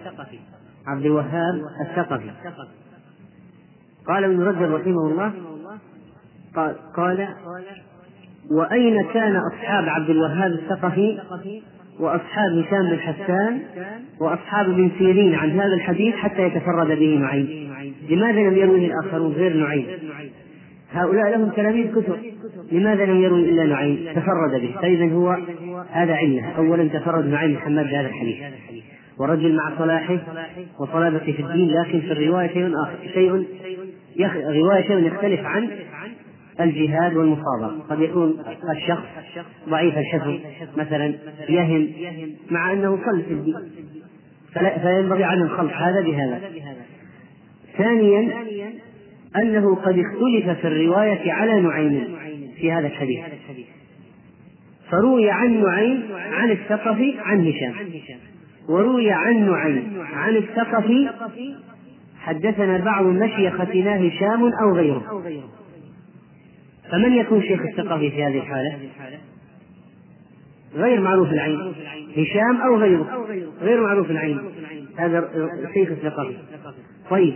عبد الوهاب الثقفي. قال ابن رجب رحمه الله قال, قال وأين كان أصحاب عبد الوهاب الثقفي؟ وأصحاب هشام بن حسان وأصحاب ابن سيرين عن هذا الحديث حتى يتفرد به نعيم. لماذا لم يروه الآخرون غير نعيم؟ هؤلاء لهم تلاميذ كثر. لماذا لم يروي إلا نعيم؟ تفرد به. فإذا هو هذا علة. أولا تفرد نعيم محمد بهذا الحديث. ورجل مع صلاحه وصلابته في الدين لكن في الرواية شيء آخر. شيء. رواية شيء يختلف عن الجهاد والمصابرة. قد يكون الشخص ضعيف الحفظ مثلا يهم مع أنه صل في الدين فينبغي عن الخلط هذا بهذا. ثانيا أنه قد اختلف في الرواية على نعيم في هذا الحديث. فروي عن نعيم عن الثقفي عن هشام. وروي عن نعيم عن الثقفي حدثنا بعض مشيختنا هشام أو غيره. فمن يكون شيخ الثقفي في هذه الحالة؟ غير معروف العين. هشام أو غيره؟ غير معروف العين. هذا شيخ الثقفي طيب.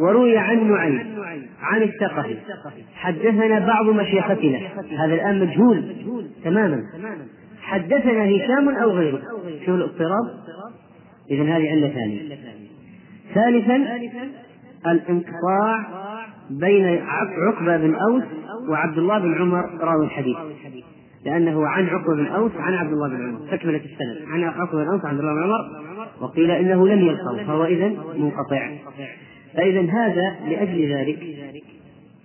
وروي عن نعيم عن الثقفي حدثنا بعض مشيختنا. هذا الآن مجهول. تماما. حدثنا هشام أو غيره. شو الاضطراب. إذا هذه علة ثانية ثالثا الانقطاع بين عقبة بن أوس وعبد الله بن عمر راوي الحديث. لأنه عن عقبة بن أوس عن عبد الله بن عمر. تكملة السند. عن عقبة بن أوس عن عبد الله بن عمر. وقيل إنه لم يلقوا فهو إذا منقطع. فإذا هذا لأجل ذلك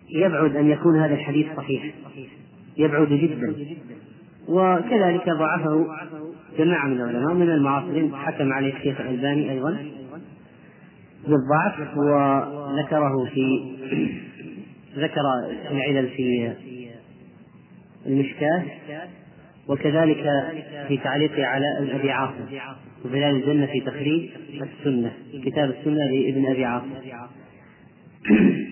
يبعد أن يكون هذا الحديث صحيح. يبعد جدا. وكذلك ضعفه جماعة من العلماء من المعاصرين حكم عليه الشيخ الألباني أيضا. بالضعف وذكره في ذكر العلل في المشكاة وكذلك في تعليقه على أبي عاصم وبلال الجنة في تخريج السنة كتاب السنة لابن أبي عاصم.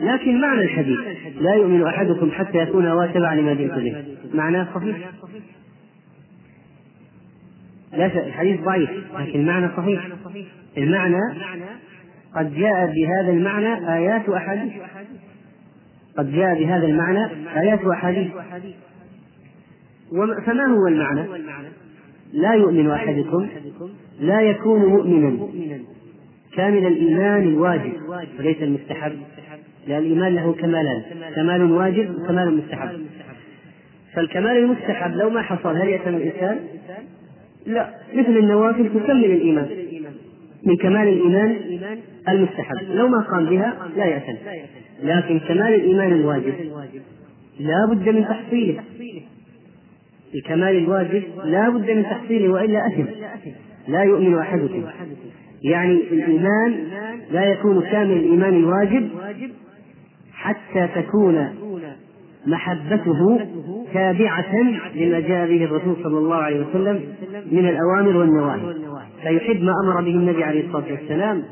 لكن معنى الحديث لا يؤمن أحدكم حتى يكون هو تبع لما جئت به. معناه صحيح؟ لا الحديث ضعيف لكن المعنى صحيح. المعنى قد جاء بهذا المعنى آيات وأحاديث. قد جاء بهذا المعنى آيات وأحاديث. فما هو المعنى؟ لا يؤمن أحدكم لا يكون مؤمنا. كامل الإيمان الواجب وليس المستحب. لأن الإيمان له كمالان كمال واجب وكمال مستحب. فالكمال المستحب لو ما حصل هل يأتم الإنسان؟ لا مثل النوافل تكمل الإيمان من كمال الإيمان المستحب. لو ما قام بها لا يأتم لكن كمال الإيمان الواجب. لا بد من تحصيله. الكمال الواجب لا بد من تحصيله وإلا أثم. لا يؤمن أحدكم. يعني الإيمان لا يكون كامل الإيمان الواجب حتى تكون محبته تابعة لما جاء به الرسول صلى الله عليه وسلم من الأوامر والنواهي. فيحب ما أمر به النبي عليه الصلاة والسلام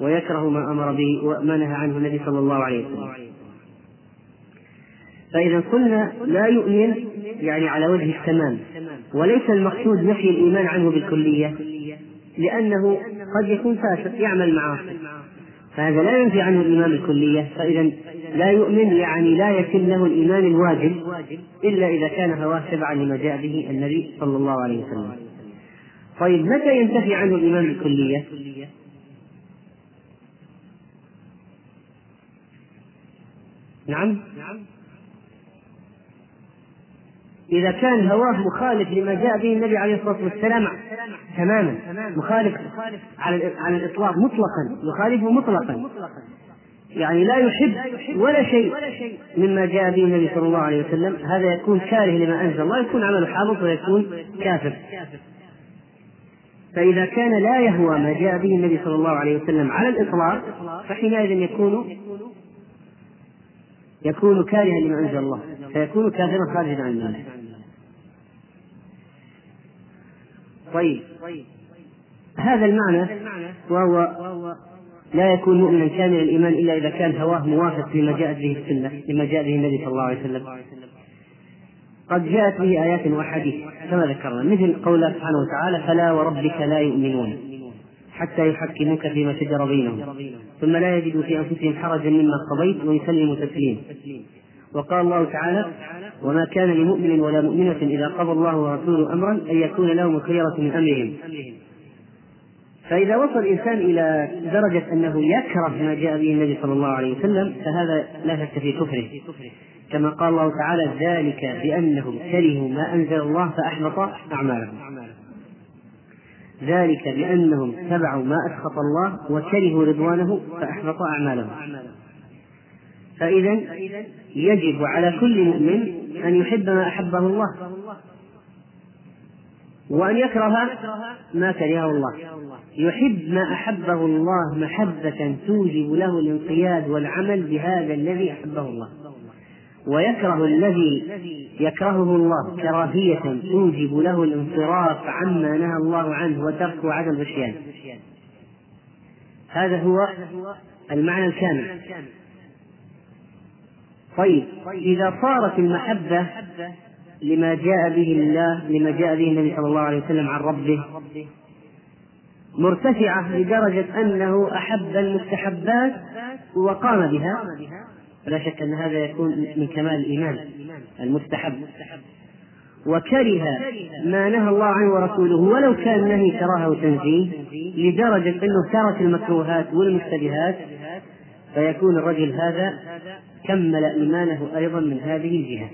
ويكره ما أمر به وما نهى عنه النبي صلى الله عليه وسلم. فإذا قلنا لا يؤمن يعني على وجه التمام وليس المقصود نفي الإيمان عنه بالكلية لأنه قد يكون فاسق يعمل معاصي. فهذا لا ينفي عنه الإيمان بالكلية فإذا لا يؤمن يعني لا يتم له الإيمان الواجب إلا إذا كان هواه تبعا لما جاء به النبي صلى الله عليه وسلم طيب متى ينتفي عنه الإيمان بالكلية؟ نعم إذا كان هواه مخالف لما جاء به النبي عليه الصلاة والسلام تماما مخالف على على الإطلاق مطلقا يخالفه مطلقا. يعني لا يحب ولا شيء مما جاء به النبي صلى الله عليه وسلم. هذا يكون كاره لما أنزل الله يكون عمله حابط ويكون كافر. فإذا كان لا يهوى ما جاء به النبي صلى الله عليه وسلم على الإطلاق فحينئذ يكون يكون كارها لما أنزل الله فيكون كافرا خارجا عن المله طيب. هذا المعنى وهو لا يكون مؤمنا كامل الإيمان إلا إذا كان هواه موافق لما جاءت به السنة لما جاء به النبي صلى الله عليه وسلم. قد جاءت به آيات وأحاديث كما ذكرنا مثل قوله سبحانه وتعالى فلا وربك لا يؤمنون حتى يحكموك فيما شجر بينهم ثم لا يجدوا في أنفسهم حرجا مما قضيت ويسلموا تسليما. وقال الله تعالى وما كان لمؤمن ولا مؤمنة إذا قضى الله ورسوله أمرا أن يكون لهم الخيرة من أمرهم. فإذا وصل الإنسان إلى درجة أنه يكره ما جاء به النبي صلى الله عليه وسلم فهذا لا شك في كفره. كما قال الله تعالى ذلك بأنهم كرهوا ما أنزل الله فأحبط أعمالهم. ذلك بأنهم تبعوا ما أسخط الله وكرهوا رضوانه فأحبط أعمالهم. فإذا يجب على كل مؤمن أن يحب ما أحبه الله وأن يكره ما كرهه الله. يحب ما أحبه الله محبة توجب له الانقياد والعمل بهذا الذي أحبه الله. ويكره الذي يكرهه الله كراهية توجب له الانصراف عما نهى الله عنه وترك عدم العصيان. هذا هو المعنى الكامل. طيب إذا صارت المحبة لما جاء به الله لما جاء به النبي صلى الله عليه وسلم عن ربه مرتفعة لدرجة أنه أحب المستحبات وقام بها لا شك أن هذا يكون من كمال الإيمان المستحب. وكره ما نهى الله عنه ورسوله ولو كان نهي كراهة وتنزيه لدرجة أنه ترك المكروهات والمشتبهات فيكون الرجل هذا كمل إيمانه أيضا من هذه الجهة.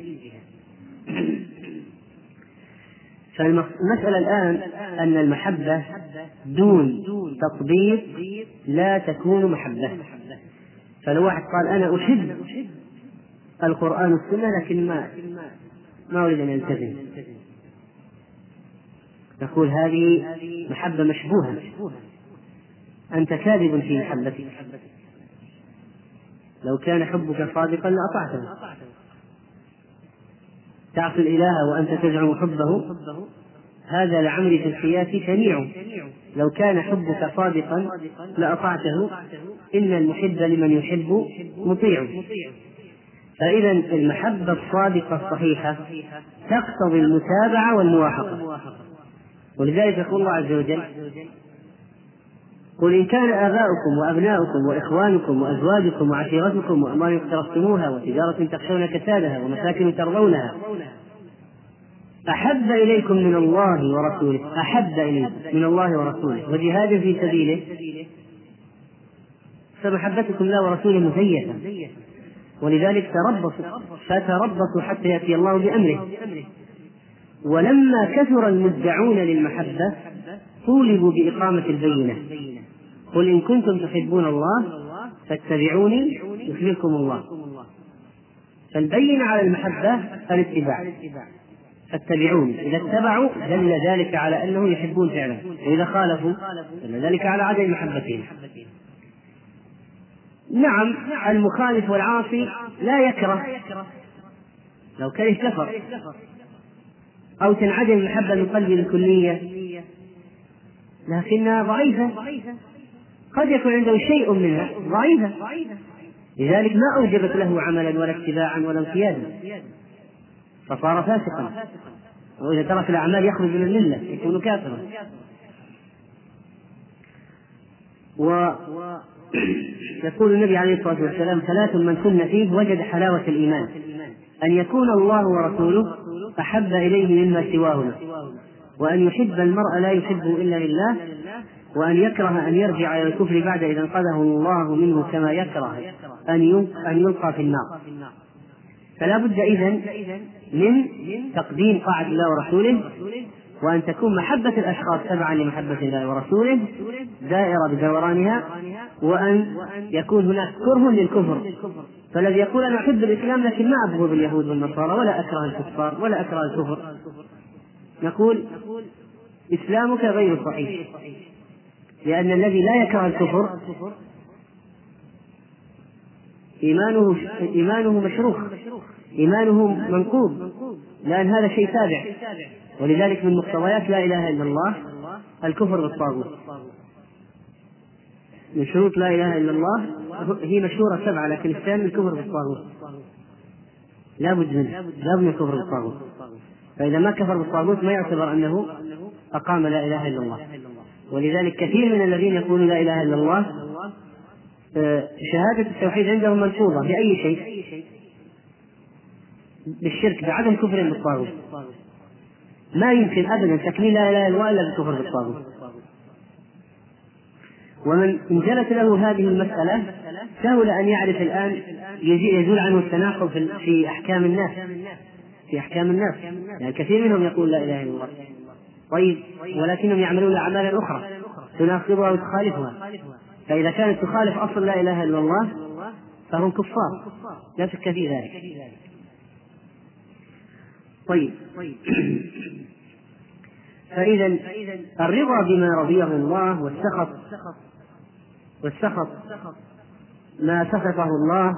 فالمسألة الآن أن المحبة دون تطبيق لا تكون محبة. فلو واحد قال أنا أحب القرآن والسنة لكن ما ما أريد أن يلتزم. نقول هذه محبة مشبوهة. أنت كاذب في محبتك. لو كان حبك صادقا لأطعته. تعصي الإله وأنت تزعم حبه؟ هذا لعمري في الحياة شنيع. لو كان حبك صادقا لأطعته إن المحب لمن يحب مطيع. فإذا المحبة الصادقة الصحيحة تقتضي المتابعة والموافقة. ولذلك يقول الله عز وجل قل إن كان آباؤكم وأبناؤكم وإخوانكم وأزواجكم وعشيرتكم وأموال اقترفتموها وتجارة تخشون كسادها ومساكن ترضونها أحب إليكم من الله ورسوله أحب إليكم من الله ورسوله وجهاد في سبيله فمحبتكم الله ورسوله مزيفة ولذلك تربصوا فتربصوا حتى يأتي الله بأمره. ولما كثر المدعون للمحبة طولبوا بإقامة البينة. قل إن كنتم تحبون الله فاتبعوني يحببكم الله. فالبينة على المحبة الاتباع. فاتبعوني. إذا اتبعوا دل ذلك على أنهم يحبون فعلا. وإذا خالفوا دل ذلك على عدم محبتهم. نعم المخالف والعاصي لا يكره. لو كره كفر أو تنعدم المحبة من قلبه الكلية. لكنها ضعيفة. قد يكون عنده شيء منها ضعيفة. لذلك ما أوجبت له عملا ولا اتباعا ولا انقيادا. فصار فاسقا. وإذا ترك الأعمال يخرج من الملة يكون كافرا. و يقول النبي عليه الصلاة والسلام ثلاث من كن فيه وجد حلاوة الإيمان. أن يكون الله ورسوله أحب إليه مما سواهما وأن يحب المرء لا يحبه إلا لله وأن يكره أن يرجع إلى الكفر بعد إذا أنقذه الله منه كما يكره أن أن يلقى في النار. فلا بد إذن من تقديم طاعة الله ورسوله وأن تكون محبة الأشخاص تبعا لمحبة الله ورسوله دائرة بدورانها وأن يكون هناك كره للكفر. فالذي يقول أنا أحب الإسلام لكن ما أبغض اليهود والنصارى ولا أكره الكفار ولا أكره الكفر. نقول إسلامك غير صحيح. لأن الذي لا يكره الكفر إيمانه إيمانه مشروخ إيمانه منقوض لأن هذا شيء تابع. ولذلك من مقتضيات لا إله إلا الله الكفر بالطاغوت. من شروط لا إله إلا الله هي مشهورة سبعة لكن الثاني الكفر بالطاغوت. لا بد منه لا بد من الكفر بالطاغوت. فإذا ما كفر بالطاغوت ما يعتبر أنه أقام لا إله إلا الله. ولذلك كثير من الذين يقولون لا إله إلا الله آه، شهادة التوحيد عندهم منشوطة بأي شيء بالشرك بعدم كفر بالطاغوت. ما يمكن ابدا تكميل لا إله إلا الله إلا بالكفر بالطاغوت. ومن انجلت له هذه المسألة سهل أن يعرف الآن يزول عنه التناقض في أحكام الناس. في أحكام الناس. يعني كثير منهم يقول لا إله إلا الله. طيب ولكنهم يعملون أعمالا أخرى تناقضها وتخالفها. فإذا كانت تخالف أصل لا إله إلا الله فهم كفار. لا شك في ذلك. طيب. فإذا الرضا بما رضيه الله والسخط والسخط ما سخطه الله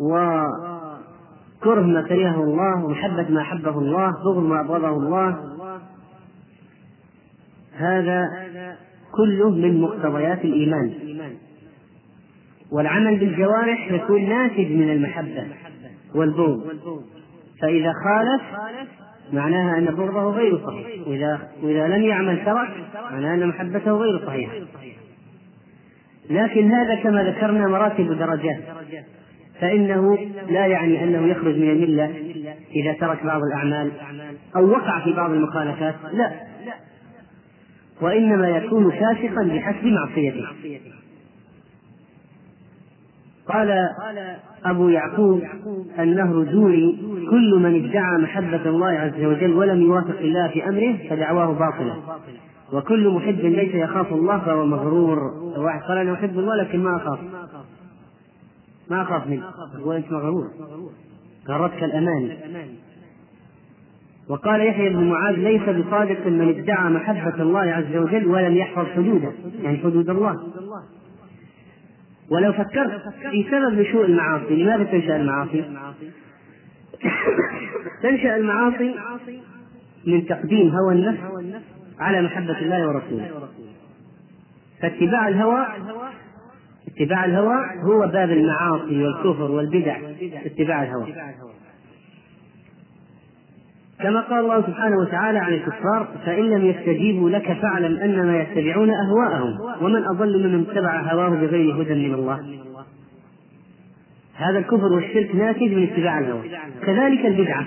وكره ما كرهه الله ومحبة ما أحبه الله بغض ما أبغضه الله هذا كله من مقتضيات الإيمان. والعمل بالجوارح يكون ناتج من المحبة والبغض. فإذا خالف معناها أن بغضه غير صحيح. وإذا وإذا لم يعمل ترك معناها أن محبته غير صحيحة. لكن هذا كما ذكرنا مراتب ودرجات. فإنه لا يعني أنه يخرج من الملة إذا ترك بعض الأعمال أو وقع في بعض المخالفات. لا. وإنما يكون فاسقا بحسب معصيته. قال أبو يعقوب النهر زوري كل من ادعى محبة الله عز وجل ولم يوافق الله في أمره فدعواه باطلة وكل محب ليس يخاف الله فهو مغرور. واحد قال أنا أحب الله لكن ما أخاف. ما أخاف منه. وأنت مغرور. غرتك الأماني وقال يحيى بن معاذ ليس بصادق من ادعى محبة الله عز وجل ولم يحفظ حدوده. يعني حدود الله. ولو فكرت في سبب نشوء المعاصي لماذا تنشأ المعاصي؟ تنشأ المعاصي من تقديم هوى النفس على محبة الله ورسوله. فاتباع الهوى اتباع الهوى هو باب المعاصي والكفر والبدع اتباع الهوى. كما قال الله سبحانه وتعالى عن الكفار فإن لم يستجيبوا لك فاعلم أنما يتبعون أهواءهم ومن أضل ممن اتبع هواه بغير هدى من الله. هذا الكفر والشرك ناتج من اتباع الهوى. كذلك البدعة.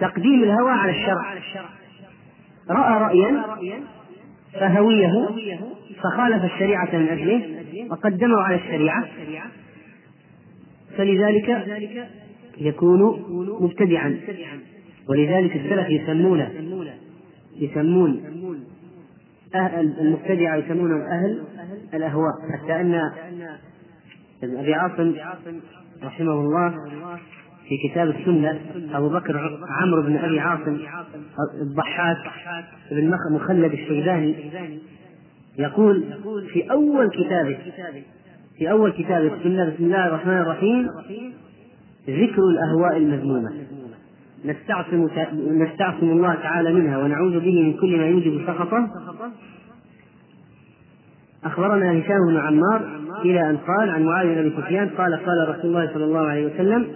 تقديم الهوى على الشرع. رأى رأيا فهويه فخالف الشريعة من أجله وقدمه على الشريعة. فلذلك يكون مبتدعا. ولذلك السلف يسمونه يسمون أهل المبتدعة يسمونهم أهل الأهواء حتى أن ابن أبي عاصم رحمه الله في كتاب السنة أبو بكر عمرو بن أبي عاصم الضحاك بن مخلد الشيباني يقول في أول كتابه في أول كتاب السنة بسم الله الرحمن الرحيم ذكر الأهواء المذمومة. نستعصم نستعصم الله تعالى منها ونعوذ به من كل ما يوجب سخطه. أخبرنا هشام بن عمار إلى أن قال عن معاوية بن أبي سفيان قال قال رسول الله صلى الله عليه وسلم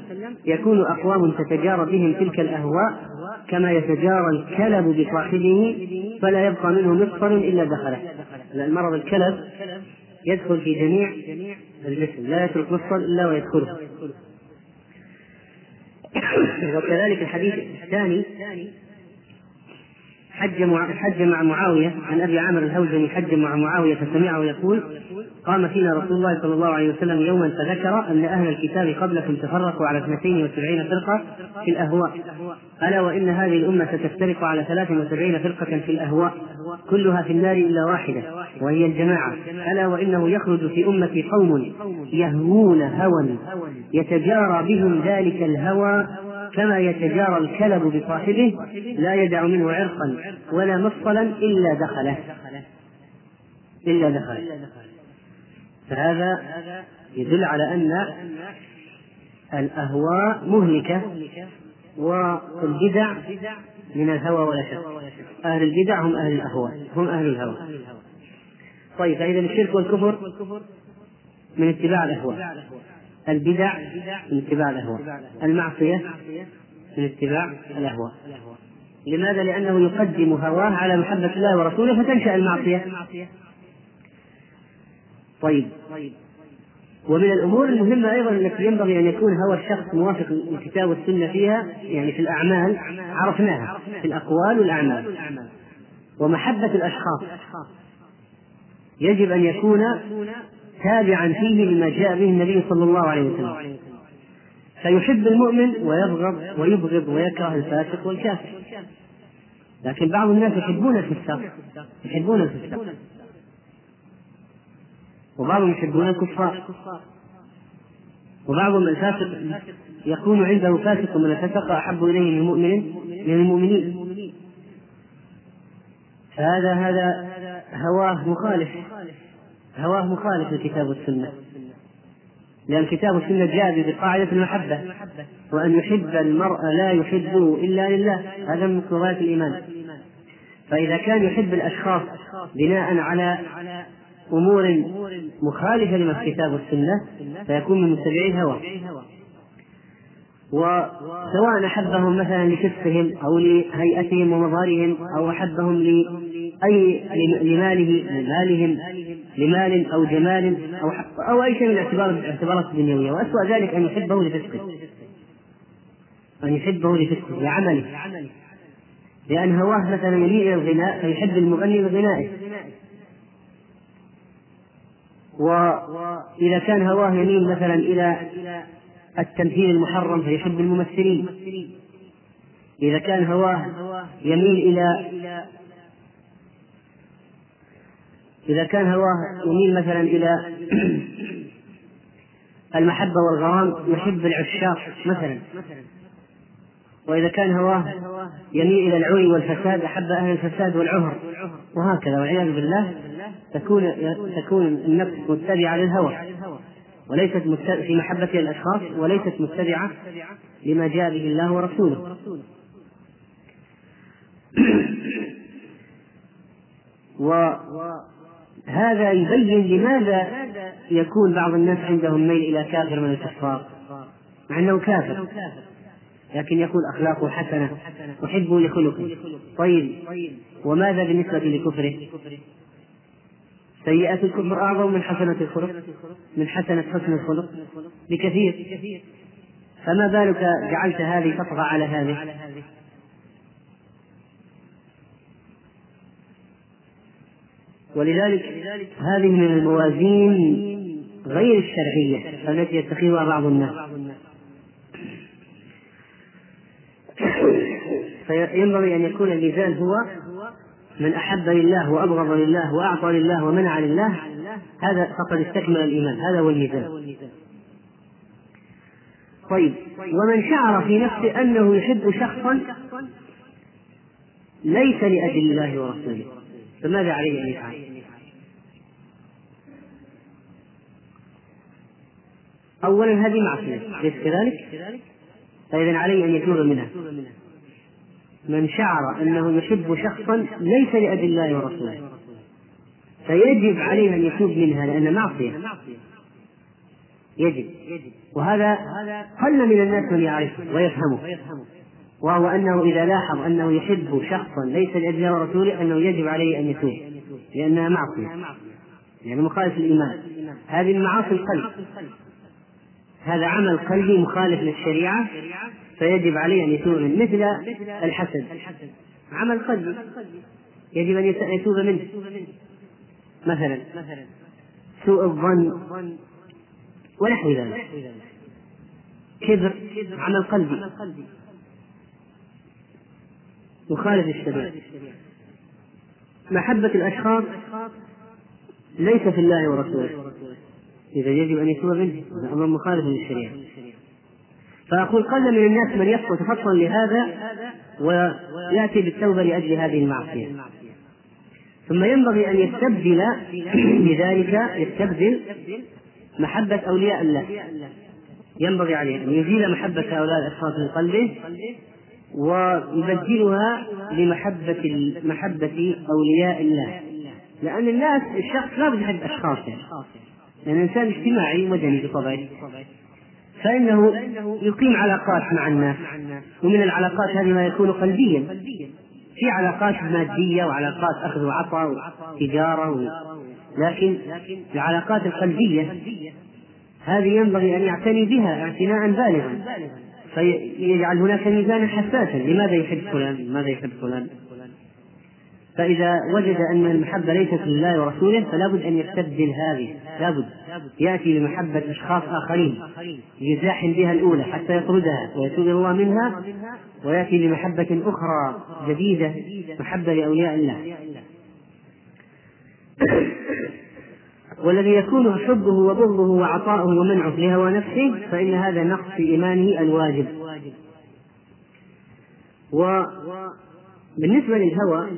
يكون أقوام تتجارى بهم تلك الأهواء كما يتجارى الكلب بصاحبه فلا يبقى منه مفصل إلا دخله. المرض الكلب يدخل في جميع الجسم لا يترك مفصل إلا ويدخله. وكذلك الحديث الثاني حج مع حج مع معاوية عن أبي عامر الهوزني حج مع معاوية فسمعه يقول قام فينا رسول الله صلى الله عليه وسلم يوما فذكر أن أهل الكتاب قبلكم تفرقوا على اثنتين وسبعين فرقة في الأهواء. ألا وإن هذه الأمة ستفترق على ثلاث وسبعين فرقة في الأهواء كلها في النار إلا واحدة وهي الجماعة. ألا وإنه يخرج في أمتي قوم يهوون هوى يتجارى بهم ذلك الهوى كما يتجارى الكلب بصاحبه لا يدع منه عرقا ولا مفصلا إلا دخله. إلا دخله. فهذا يدل على أن الأهواء مهلكة والبدع من الهوى ولا شك. أهل البدع هم أهل الأهواء هم أهل الهوى. طيب فإذا الشرك والكفر من اتباع الأهواء. البدع من اتباع الأهواء. المعصية من اتباع الأهواء. لماذا؟ لأنه يقدم هواه على محبة الله ورسوله فتنشأ المعصية. طيب. ومن الأمور المهمة أيضا التي ينبغي أن يكون هوى الشخص موافق للكتاب والسنة فيها يعني في الأعمال عرفناها في الأقوال والأعمال. ومحبة الأشخاص. يجب أن يكون تابعا فيه لما جاء به النبي صلى الله عليه وسلم. فيحب المؤمن ويبغض ويبغض ويكره الفاسق والكافر. لكن بعض الناس يحبون الفساق يحبون الفساق. وبعضهم يحبون الكفار. وبعضهم الفاسق يكون عنده فاسق من الفسق أحب إليه من المؤمن من المؤمنين. فهذا هذا هواه مخالف. هواه مخالف للكتاب والسنة. لأن الكتاب والسنة جاء بقاعدة المحبة. وأن يحب المرء لا يحبه إلا لله. هذا من مقتضيات الإيمان. فإذا كان يحب الأشخاص بناء على أمور مخالفة لما في الكتاب والسنة فيكون من متبعي الهوى وسواء أحبهم مثلا لكفهم أو لهيئتهم ومظهرهم أو أحبهم لأي لماله لمالهم لمال أو جمال أو أو أي شيء من الاعتبارات الدنيوية وأسوأ ذلك أن يحبه لفسقه. أن يحبه لفسقه لعمله. لأن هواه مثلا يميل إلى الغناء فيحب المغني بغنائه وإذا كان هواه يميل مثلا إلى التمثيل المحرم فيحب الممثلين. إذا كان هواه يميل إلى إذا كان هواه يميل مثلا إلى المحبة والغرام يحب العشاق مثلا. وإذا كان هواه يميل إلى العري والفساد أحب أهل الفساد والعهر. وهكذا والعياذ بالله تكون تكون النفس متبعة للهوى. وليست في محبة الأشخاص وليست متبعة لما جاء به الله ورسوله. وهذا يبين لماذا يكون بعض الناس عندهم ميل إلى كافر من الكفار. مع أنه كافر. لكن يقول أخلاقه حسنة. أحبه لخلقه. طيب. وماذا بالنسبة لكفره؟ سيئة الكفر أعظم من حسنة الخلق. من حسنة حسن الخلق. بكثير. فما بالك جعلت هذه تطغى على هذه؟ ولذلك هذه من الموازين غير الشرعية التي يتخذها بعض الناس. فينبغي أن يكون الميزان هو من أحب لله وأبغض لله وأعطى لله ومنع لله هذا فقد استكمل الإيمان هذا هو الميزان. طيب ومن شعر في نفسه أنه يحب شخصا ليس لأجل الله ورسوله. فماذا عليه أن يفعل؟ أولا هذه معصية. أليس كذلك؟ فإذا عليه أن يتوب منها. من شعر أنه يحب شخصا ليس لأجل الله ورسوله. فيجب عليه أن يتوب منها لأن معصية. يجب. وهذا قل من الناس من يعرفه ويفهمه. وهو أنه إذا لاحظ أنه يحب شخصا ليس لأجل ورسوله أنه يجب عليه أن يتوب لأنها معصية يعني مخالف الإيمان هذه من معاصي القلب. هذا عمل قلبي مخالف للشريعة فيجب عليه أن يتوب منه مثل الحسد. عمل قلبي يجب أن يتوب منه. مثلا سوء الظن ونحو ذلك. كبر عمل قلبي. مخالف للشريعة محبة الأشخاص ليس في الله ورسوله. إذا يجب أن يتوب منه أمر مخالف للشريعة. فأقول قل من الناس من يسقط فطرا لهذا ويأتي بالتوبة لأجل هذه المعصية. ثم ينبغي أن يستبدل بذلك يستبدل محبة أولياء الله. ينبغي عليه أن يزيل محبة هؤلاء الأشخاص من قلبه ويبدلها بمحبة محبة أولياء الله. لأن الناس الشخص لا يحب أشخاص يعني لأن الإنسان اجتماعي مدني بطبعه. فإنه يقيم علاقات مع الناس. ومن العلاقات هذه ما يكون قلبيا. في علاقات مادية وعلاقات أخذ وعطاء وتجارة و... لكن العلاقات القلبية هذه ينبغي أن يعتني بها اعتناء بالغا. فيجعل هناك ميزانا حساسا. لماذا يحب فلان؟ لماذا يحب فلان؟ فإذا وجد أن المحبة ليست لله ورسوله فلا بد أن يستبدل هذه. لا بد. يأتي بمحبة أشخاص آخرين يزاحم بها الأولى حتى يطردها ويتوب الله منها ويأتي بمحبة أخرى جديدة محبة لأولياء الله. والذي يكون حبه وبغضه وعطاؤه ومنعه لهوى نفسه فإن هذا نقص في إيمانه الواجب. وبالنسبة للهوى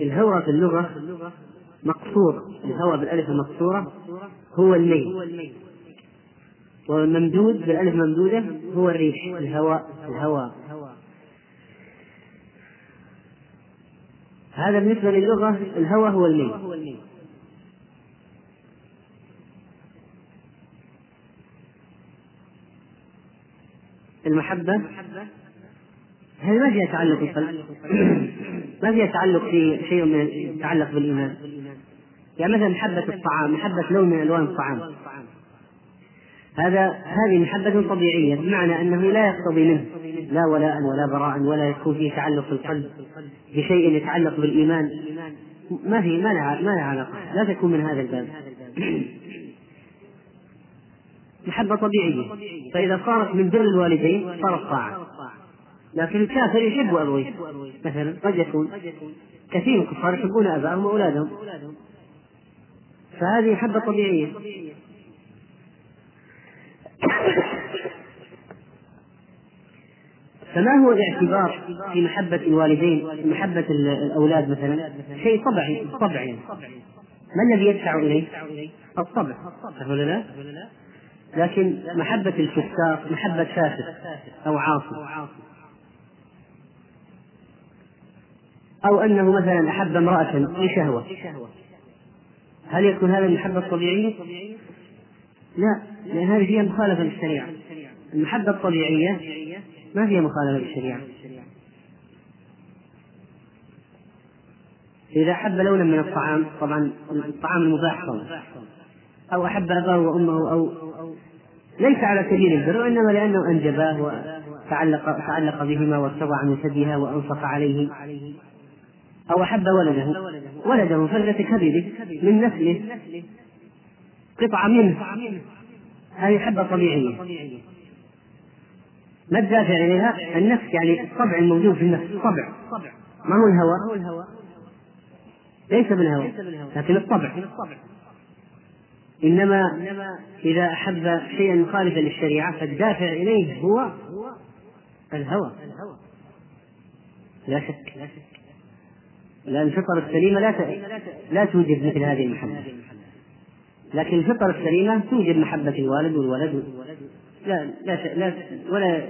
الهوى في اللغة مقصور الهوى بالألف المقصورة هو الميل. والممدود بالألف ممدودة هو الريح الهواء الهواء هذا بالنسبة للغة الهوى هو الميل. المحبة هذا ما فيها تعلق بالقلب ما فيها تعلق في شيء من يتعلق بالإيمان. يعني مثلا محبة الطعام محبة لون من ألوان الطعام. هذا هذه محبة طبيعية بمعنى أنه لا يقتضي منه لا ولاء ولا براء ولا يكون فيه تعلق في القلب بشيء يتعلق بالإيمان. ما في ما لها ما لها علاقة لا تكون من هذا الباب. محبة طبيعية. فإذا صارت من بر الوالدين صارت طاعة. لكن الكافر يحب أبويه. مثلا قد يكون كثير من الكفار يحبون آبائهم وأولادهم. فهذه محبة طبيعية. فما هو الاعتبار في محبة الوالدين محبة الأولاد مثلا؟ شيء طبعي طبعي ما الذي يدفع إليه؟ الطبع. ولا لا؟ لكن محبة الفساق محبة فاسق أو عاصي. أو أنه مثلا أحب امرأة لشهوة هل يكون هذا المحبة الطبيعية؟ لا لأن هذه فيها مخالفة للشريعة. المحبة الطبيعية ما فيها مخالفة للشريعة. إذا أحب لونا من الطعام طبعا الطعام المباح طبعا. أو أحب أباه وأمه أو ليس على سبيل البر وإنما لأنه أنجباه وتعلق تعلق بهما وارتضى عن ثديها وأنفق عليه أو أحب ولده. ولده فلة كبده من نسله. قطعة منه. هذه حبة طبيعية. ما الدافع إليها؟ النفس يعني الطبع الموجود في النفس. الطبع. ما هو الهوى؟ ليس بالهوى. لكن الطبع. إنما إذا أحب شيئا مخالفا للشريعة فالدافع إليه هو الهوى. لا شك. لأن الفطر السليمة لا لا توجد مثل هذه المحبة. لكن الفطر السليمة توجد محبة الوالد والولد. لا لا لا ولا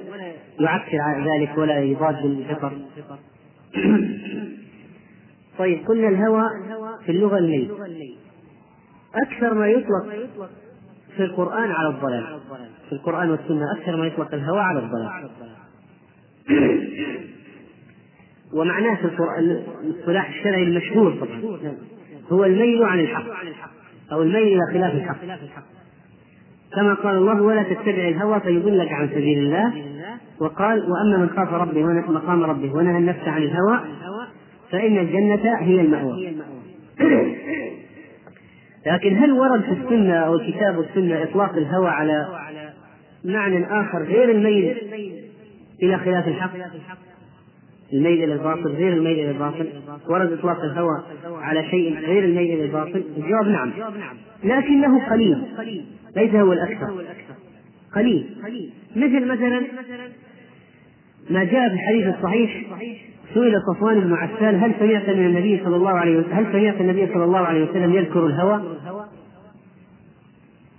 يعكر على ذلك ولا يضاد الفطر طيب قلنا الهوى في اللغة الميل أكثر ما يطلق في القرآن على الضلال. في القرآن والسنة أكثر ما يطلق الهوى على الضلال. ومعناه في الاصطلاح الشرعي المشهور طبعا. هو الميل عن الحق. أو الميل إلى خلاف الحق. كما قال الله ولا تتبع الهوى فيضلك عن سبيل الله. وقال وأما من خاف ربه مقام ربه ونهى النفس عن الهوى فإن الجنة هي المأوى. لكن هل ورد في السنة أو الكتاب والسنة إطلاق الهوى على معنى آخر غير الميل إلى خلاف الحق؟ الميل إلى الباطل غير الميل إلى الباطل. ورد إطلاق الهوى على شيء غير الميل إلى الباطل؟ الجواب نعم. لكنه قليل ليس هو الأكثر. قليل. مثل مثلا ما جاء في الحديث الصحيح سئل صفوان بن عسال هل سمعت من النبي صلى الله عليه وسلم هل سمعت النبي صلى الله عليه وسلم يذكر الهوى؟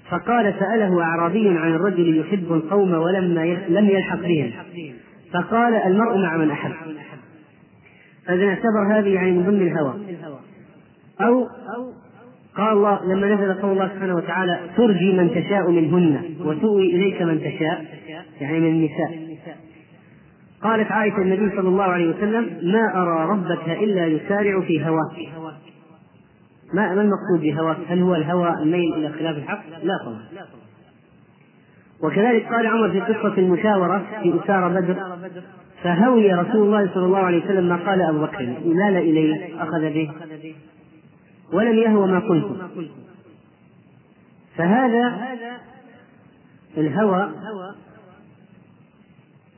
فقال سأله أعرابي عن الرجل يحب القوم ولما لم يلحق بهم. فقال المرء مع من أحب. فإذا اعتبر هذه يعني من ضمن الهوى. أو قال الله لما نزل قول الله سبحانه وتعالى ترجي من تشاء منهن وتؤوي إليك من تشاء يعني من النساء. قالت عائشة النبي صلى الله عليه وسلم ما أرى ربك إلا يسارع في هواك ما ما المقصود بهواك؟ هل هو الهوى الميل إلى خلاف الحق؟ لا طبعا وكذلك قال عمر في قصة المشاورة في أسارة بدر فهوي رسول الله صلى الله عليه وسلم ما قال أبو بكر مال إليه أخذ به ولم يهوى ما قلت فهذا الهوى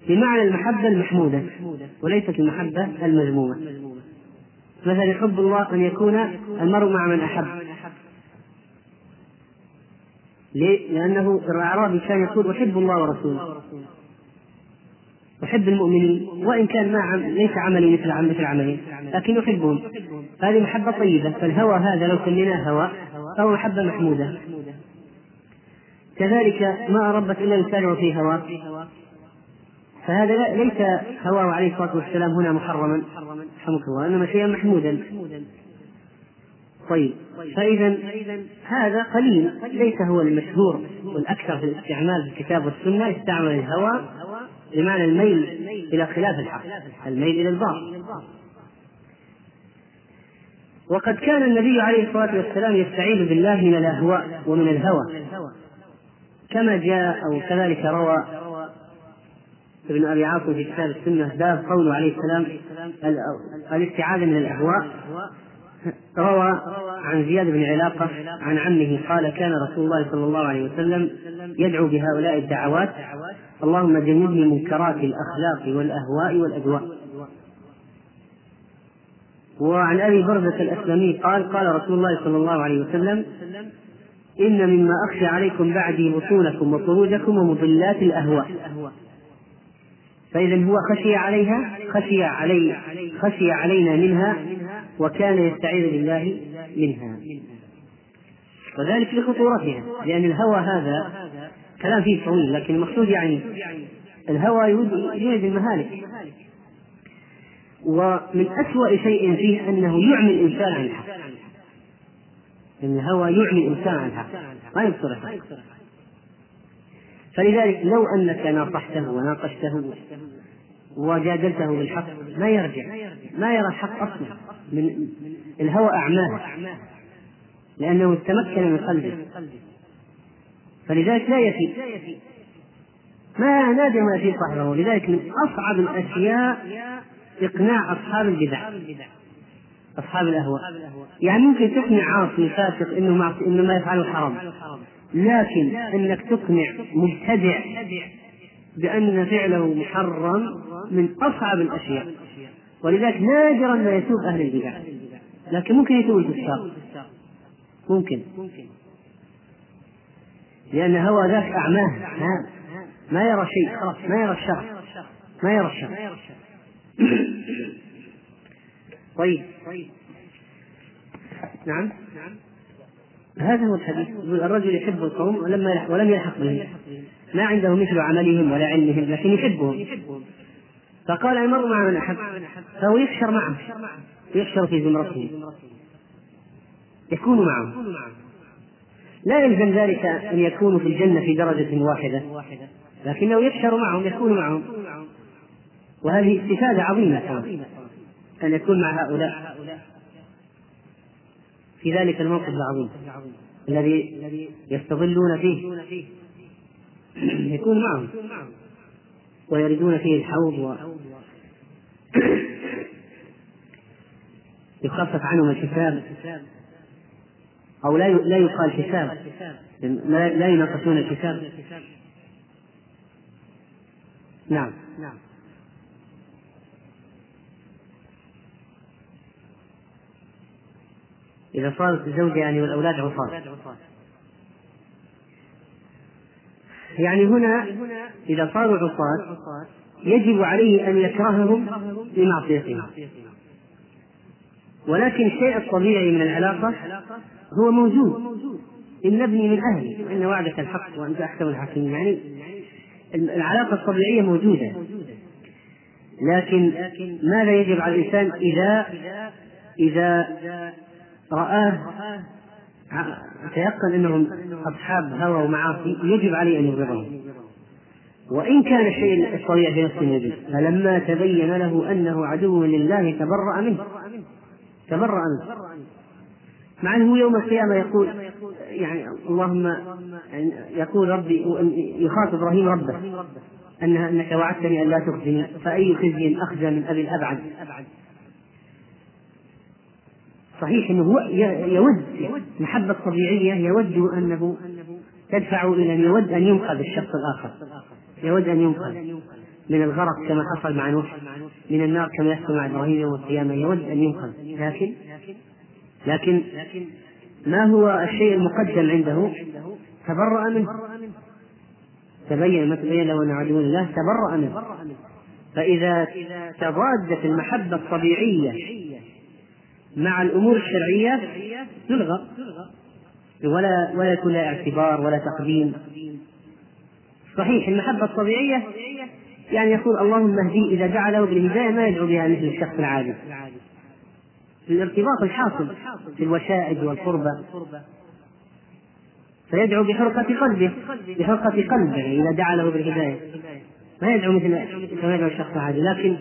بمعنى المحبة المحمودة وليست المحبة المذمومة. مثلا يحب الله أن يكون المرء مع من أحب. ليه؟ لأنه الأعرابي كان يقول أحب الله ورسوله. أحب المؤمنين وإن كان ما ليس عملي مثل مثل عملي لكن يحبهم. هذه محبة طيبة فالهوى هذا لو سميناه هوى فهو محبة محمودة. كذلك ما ربت إلا يسارع في هوى. فهذا ليس هواه عليه الصلاة والسلام هنا محرما. رحمك الله إنما شيئا محمودا. طيب فإذا هذا قليل ليس هو المشهور والأكثر في الاستعمال في الكتاب والسنة يستعمل الهوى بمعنى الميل إلى خلاف الحق الميل إلى الباطل. وقد كان النبي عليه الصلاة والسلام يستعيذ بالله من الأهواء ومن الهوى كما جاء أو كذلك روى ابن أبي عاصم في كتاب السنة باب قوله عليه السلام الاستعاذه من الأهواء. روى عن زياد بن علاقة عن عمه قال كان رسول الله صلى الله عليه وسلم يدعو بهؤلاء الدعوات اللهم جنبني منكرات الأخلاق والأهواء والأجواء وعن أبي برزة الأسلمي قال قال رسول الله صلى الله عليه وسلم إن مما أخشى عليكم بعدي بطونكم وطروجكم ومضلات الأهواء. فإذا هو خشي عليها خشي علي خشي علينا منها وكان يستعيذ بالله منها. وذلك لخطورتها لأن الهوى هذا كلام فيه طويل لكن المقصود يعني الهوى يوجد المهالك ومن أسوأ شيء فيه أنه يعمي الإنسان عن الحق. الهوى يعمي الإنسان عن الحق. ما يبصر الحق. فلذلك لو أنك ناصحته وناقشته وجادلته بالحق ما يرجع ما يرى الحق أصلا من الهوى أعماه لأنه تمكن من قلبه. فلذلك لا يفي ما نادر ما يفي صاحبه. لذلك من أصعب الأشياء إقناع أصحاب البدع. أصحاب الأهواء. يعني ممكن تقنع عاصي فاسق إنه إنه ما يفعله حرام. لكن إنك تقنع مبتدع بأن فعله محرم من أصعب الأشياء. ولذلك نادرا ما يتوب أهل البدع. لكن ممكن يتوب الفساق. ممكن. لأن هوى ذاك أعماه. ما يرى شيء. خلاص ما يرى الشر. ما يرى الشر. طيب. نعم. هذا هو الحديث. يقول الرجل يحب القوم ولما ولم يلحق بهم. ما عنده مثل عملهم ولا علمهم لكن يحبهم. فقال المرء مع من أحب. فهو يحشر معه. يحشر في زمرته. يكون معه. لا يلزم ذلك أن يكونوا في الجنة في درجة واحدة. لكنه يحشر معهم يكون معهم. وهذه استفادة عظيمة أن يكون مع هؤلاء. في ذلك الموقف العظيم الذي يستظلون فيه يكون معهم ويردون فيه الحوض و يخفف عنهم الحساب. أو لا لا يقال حساب. لا يناقشون الحساب. نعم. نعم. إذا صارت الزوجة يعني والأولاد عصاة. يعني هنا إذا صاروا عصاة يجب عليه أن يكرههم لمعصيتهم. ولكن الشيء الطبيعي من العلاقة هو موجود. إن ابني من أهلي وإن وعدك الحق وأنت أحكم الحاكمين. يعني العلاقة الطبيعية موجودة. لكن ماذا يجب على الإنسان إذا إذا رآه. تيقن إنهم أصحاب هوى ومعاصي يجب عليه أن يبغضهم وإن كان الشيء الطبيعي في نفسه موجود فلما تبين له أنه عدو لله تبرأ منه. تبرأ منه. مع أنه يوم القيامة يقول يعني اللهم يقول ربي يخاطب إبراهيم ربه أنك وعدتني أن لا تخزني فأي خزي أخزى من أبي الأبعد. صحيح إنه يود محبة طبيعية يود أنه تدفع إلى أن يود أن ينقذ الشخص الآخر. يود أن ينقذ من الغرق كما حصل مع نوح من النار كما يحصل مع إبراهيم يوم القيامة. يود أن ينقذ. لكن لكن ما هو الشيء المقدم عنده؟ تبرأ منه. تبين ما تبين له انه عدو الله تبرأ منه. فإذا تضادت المحبة الطبيعية مع الأمور الشرعية تلغى ولا ولا يكون لها اعتبار ولا تقديم. صحيح المحبة الطبيعية يعني يقول اللهم اهديه إذا دعا له بالهداية ما يدعو بها مثل الشخص العادي. الارتباط الحاصل في الوشائج والقربة. فيدعو بحرقة قلبه. بحرقة قلبه إذا دعا له بالهداية. ما يدعو مثل كما يدعو الشخص العادي لكن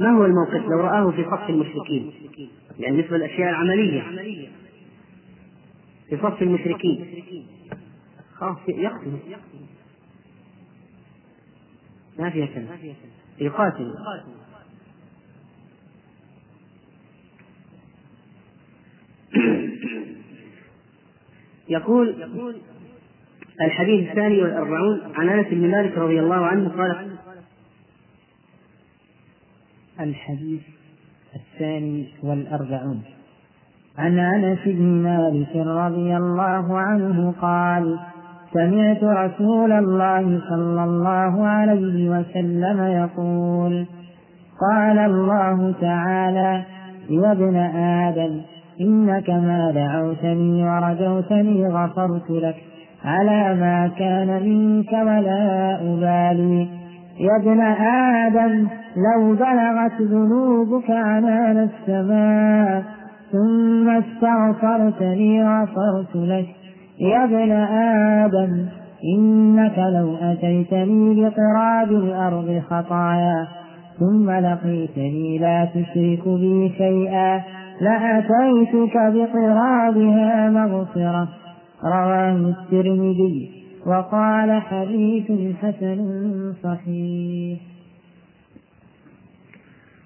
ما هو الموقف؟ لو رآه في صف المشركين. يعني بالنسبة للأشياء العملية. في صف المشركين. خلاص يقتل. ما فيها كلام. يقاتل. يقول الحديث الثاني والأربعون عن أنس بن مالك رضي الله عنه قال الحديث الثاني والأربعون. عن أنس بن مالك رضي الله عنه قال سمعت رسول الله صلى الله عليه وسلم يقول قال الله تعالى يا ابن آدم إنك ما دعوتني ورجوتني غفرت لك. على ما كان منك ولا أبالي. يا ابن آدم لو بلغت ذنوبك عنان السماء ثم استغفرتني غفرت لك. يا ابن آدم إنك لو أتيتني بقراب الأرض خطايا ثم لقيتني لا تشرك بي شيئا لأتيتك بقرابها مغفرة. رواه الترمذي وقال حديث حسن صحيح.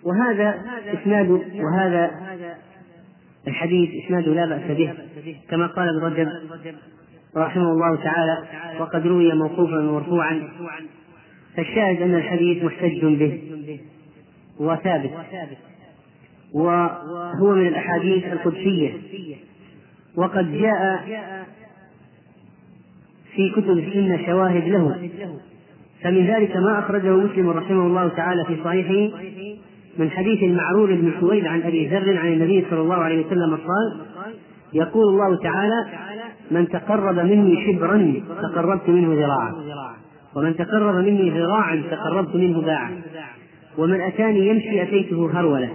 وهذا إسناد وهذا الحديث إسناده لا بأس به كما قال ابن رجب رحمه الله تعالى وقد روي موقوفا ومرفوعا فالشاهد أن الحديث محتج به وثابت وهو من الأحاديث القدسية وقد جاء في كتب السنة شواهد له. فمن ذلك ما أخرجه مسلم رحمه الله تعالى في صحيحه من حديث المعرور بن سويد عن أبي ذر عن النبي صلى الله عليه وسلم قال يقول الله تعالى من تقرب مني شبرا تقربت منه ذراعا ومن تقرب مني ذراعا تقربت منه باعا ومن أتاني يمشي أتيته هرولة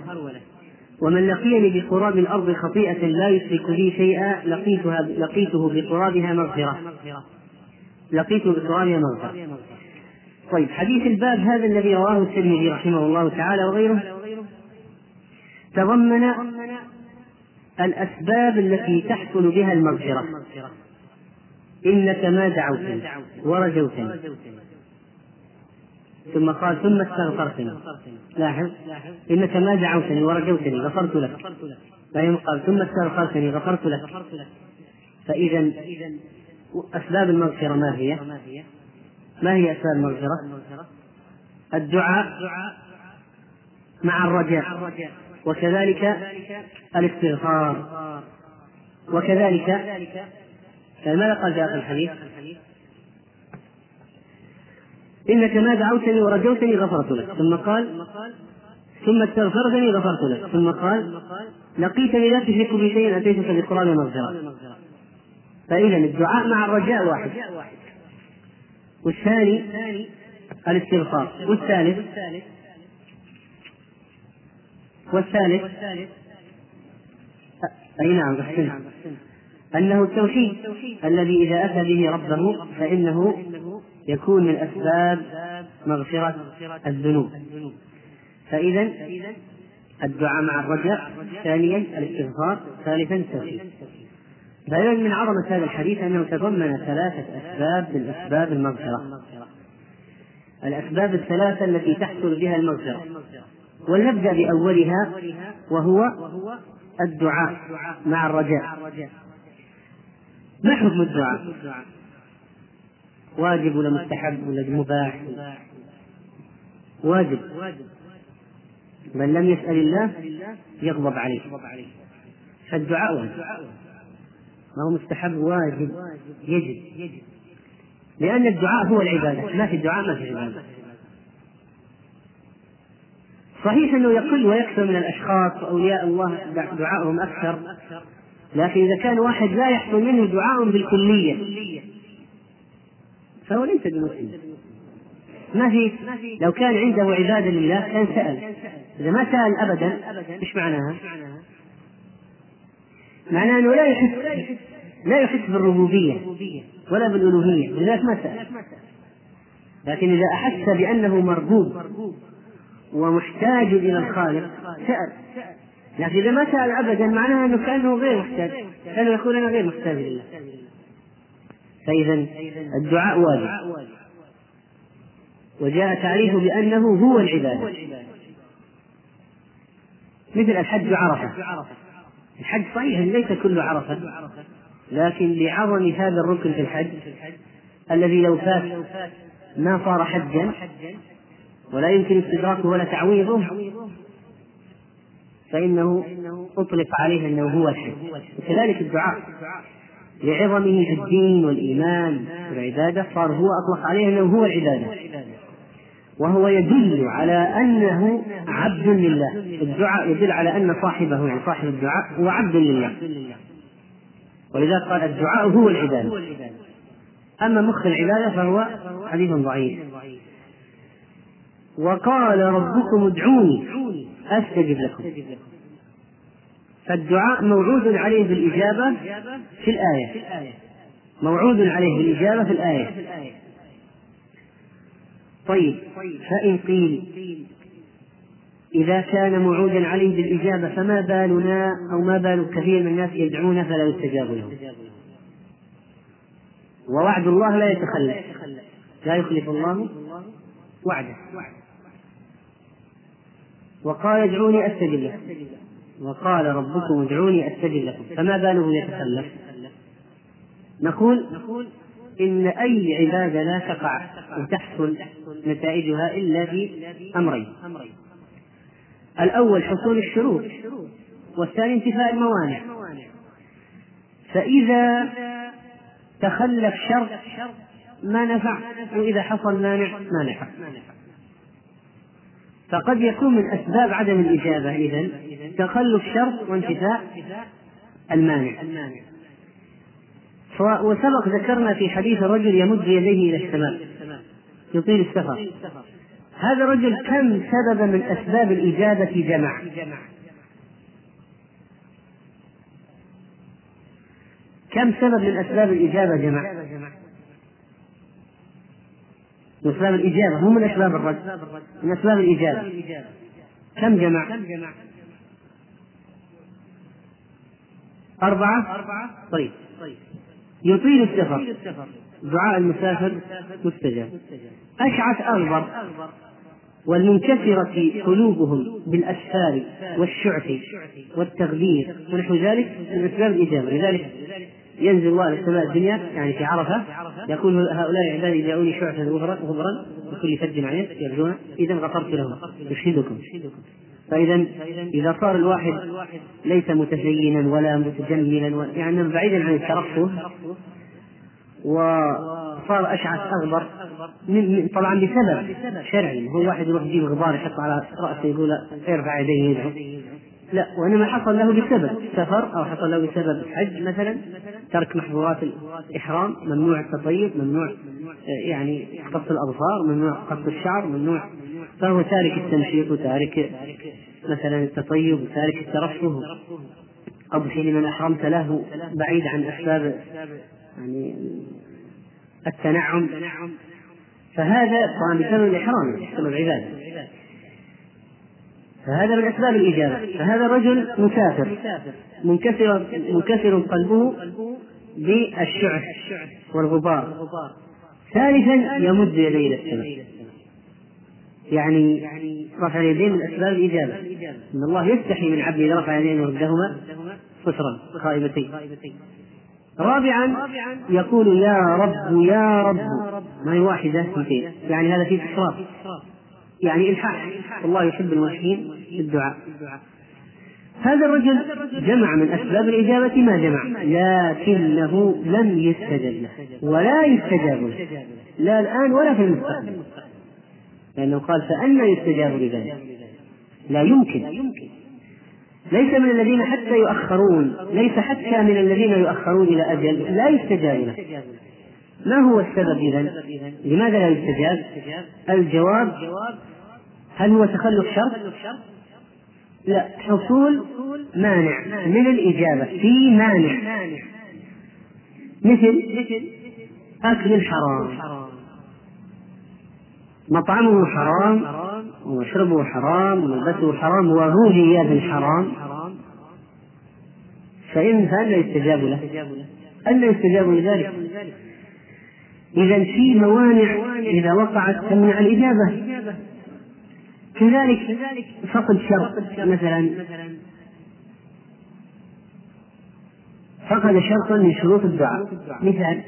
ومن لقيني بقراب الأرض خطيئة لا يشرك بي شيئا لقيتها لقيته بقرابها مغفرة. لقيته بقرابها مغفرة طيب حديث الباب هذا الذي رواه الترمذي رحمه الله تعالى وغيره. تضمن الأسباب التي تحصل بها المغفرة. إنك ما دعوتني ورجوتني. ثم قال ثم استغفرتني. لاحظ؟ إنك ما دعوتني ورجوتني غفرت لك. بعدين قال ثم استغفرتني غفرت لك. فإذا أسباب المغفرة ما هي؟ ما هي أسباب المغفرة؟ الدعاء مع الرجاء وكذلك الاستغفار وكذلك ماذا قال في الحديث؟ إنك ما دعوتني ورجوتني غفرت لك ثم قال ثم استغفرتني غفرت لك ثم قال لقيتني لا تشرك بي شيئا أتيتك بقراب مغفرة فإذا الدعاء مع الرجاء واحد. والثاني الاستغفار. والثالث والثالث أي نعم أحسنت. أنه التوحيد الذي إذا أتى به ربه فإنه يكون من أسباب مغفرة الذنوب. فإذا الدعاء مع الرجاء ثانيا الاستغفار ثالثا التوحيد. فإذا من عظمة هذا الحديث أنه تضمن ثلاثة أسباب من أسباب المغفرة. الأسباب الثلاثة التي تحصل بها المغفرة. ولنبدأ بأولها وهو الدعاء مع الرجاء. ما حكم الدعاء؟ واجب ولا مستحب ولا مباح؟ واجب. من لم يسأل الله يغضب عليه. فالدعاء واجب. ما هو مستحب واجب يجب. لأن الدعاء هو العبادة. ما في الدعاء ما في عبادة. صحيح أنه يقل ويكثر من الأشخاص وأولياء الله دعاءهم أكثر لكن إذا كان واحد لا يحصل منه دعاء بالكلية فهو ليس بمسلم. ما في لو كان عنده عبادة لله كان سأل. إذا ما سأل أبدا إيش معناها؟ معناه أنه لا يحس لا يحس بالربوبية ولا بالألوهية لذلك ما سأل. لكن إذا أحس بأنه مربوب ومحتاج إلى الخالق سأل. لكن إذا ما سأل أبدا معناها أنه كأنه غير محتاج كأنه يقول أنا غير محتاج لله فإذا الدعاء واجب. وجاء تعريفه بأنه هو العبادة. مثل الحج عرفة. الحج صحيح ليس كله عرفة لكن لعظم هذا الركن في الحج الذي لو فات ما صار حجا ولا يمكن استدراكه ولا تعويضه فإنه أطلق عليه أنه هو الحج. وكذلك الدعاء. لعظمه في الدين والإيمان والعبادة صار هو أطلق عليه أنه هو العبادة. وهو يدل على أنه عبد لله. الدعاء يدل على أن صاحبه يعني صاحب الدعاء هو عبد لله. ولذلك قال الدعاء هو العبادة. أما مخ العبادة فهو حديث ضعيف. وقال ربكم ادعوني أستجب لكم. فالدعاء موعود عليه بالإجابة في الآية. موعود عليه بالإجابة في الآية. طيب فإن قيل إذا كان موعودا عليه بالإجابة فما بالنا أو ما بال كثير من الناس يدعون فلا يستجاب لهم ووعد الله لا يتخلف. لا يخلف الله وعده. وقال ادعوني أستجب لكم. وقال ربكم ادعوني أستجب لكم. فما باله يتخلف. نقول إن أي عبادة لا تقع وتحصل نتائجها إلا في أمرين. الأول حصول الشروط والثاني انتفاء الموانع. فإذا تخلف شرط ما نفع وإذا حصل مانع ما نفع. فقد يكون من أسباب عدم الإجابة إذن تخلف شرط وانتفاء المانع. وسبق ذكرنا في حديث الرجل يمد يديه إلى السماء. يطيل السفر. هذا الرجل كم سببا من أسباب الإجابة جمع؟ كم سبب من أسباب الإجابة جمع؟ من أسباب الإجابة مو من أسباب الرد. من أسباب الإجابة. كم جمع؟ أربعة؟ طيب. يطيل السفر. دعاء المسافر مستجاب. أشعث أغبر والمنكسرة قلوبهم بالأسفار والشعث والتغبير ونحو ذلك من أسباب الإجابة. لذلك ينزل الله إلى السماء الدنيا يعني في عرفة يقول هؤلاء عبادي جاءوني شعثا غبرا بكل فج عين يرجون إذا غفرت لهم. يشهدكم. فإذا إذا صار الواحد ليس متزينا ولا متجملا يعني بعيدا عن الترفه وصار أشعث أغبر من طبعا بسبب شرعي. هو واحد يروح يجيب غبار يحط على رأسه يقول ارفع يديه يدعو. لا وإنما حصل له بسبب سفر أو حصل له بسبب حج مثلا ترك محظورات الإحرام ممنوع التطيب ممنوع يعني قص الأظفار ممنوع قص الشعر ممنوع فهو تارك التمشيط وتارك مثلا التطيب وتارك الترفه. أضحي لمن أحرمت له بعيد عن أسباب يعني التنعم. فهذا طبعا بسبب الإحرام بسبب العبادة. فهذا من أسباب الإجابة. فهذا الرجل مسافر. منكسر منكسر قلبه بالشعث والغبار. ثالثا يمد يديه إلى السماء. يعني رفع اليدين من أسباب الإجابة. إن الله يستحي من عبده إذا رفع يديه وردهما صفرا خائبتين رابعا يقول يا رب يا رب. ما هي واحدة؟ اثنتين. يعني هذا فيه إسراف. يعني إلحاح. والله يحب الملحين في الدعاء. هذا الرجل جمع من أسباب الإجابة ما جمع لكنه لم يستجب له ولا يستجاب له. لا الآن ولا في المستقبل. لأنه قال فأنا يستجاب لذلك لا يمكن ليس من الذين حتى يؤخرون ليس حتى من الذين يؤخرون إلى أجل لا يستجاب له ما هو السبب إذا؟ لماذا لا يستجاب؟ الجواب هل هو تخلف شرط؟ لا حصول مانع من الإجابة في مانع مثل أكل الحرام مطعمه حرام ومشربه حرام وملبسه حرام وغذي بالحرام. فإن فأنا يستجاب له. أن يستجاب لذلك. إذا في موانع إذا وقعت تمنع الإجابة. كذلك فقد شرط مثلا. فقد شرطا من شروط الدعاء. مثال.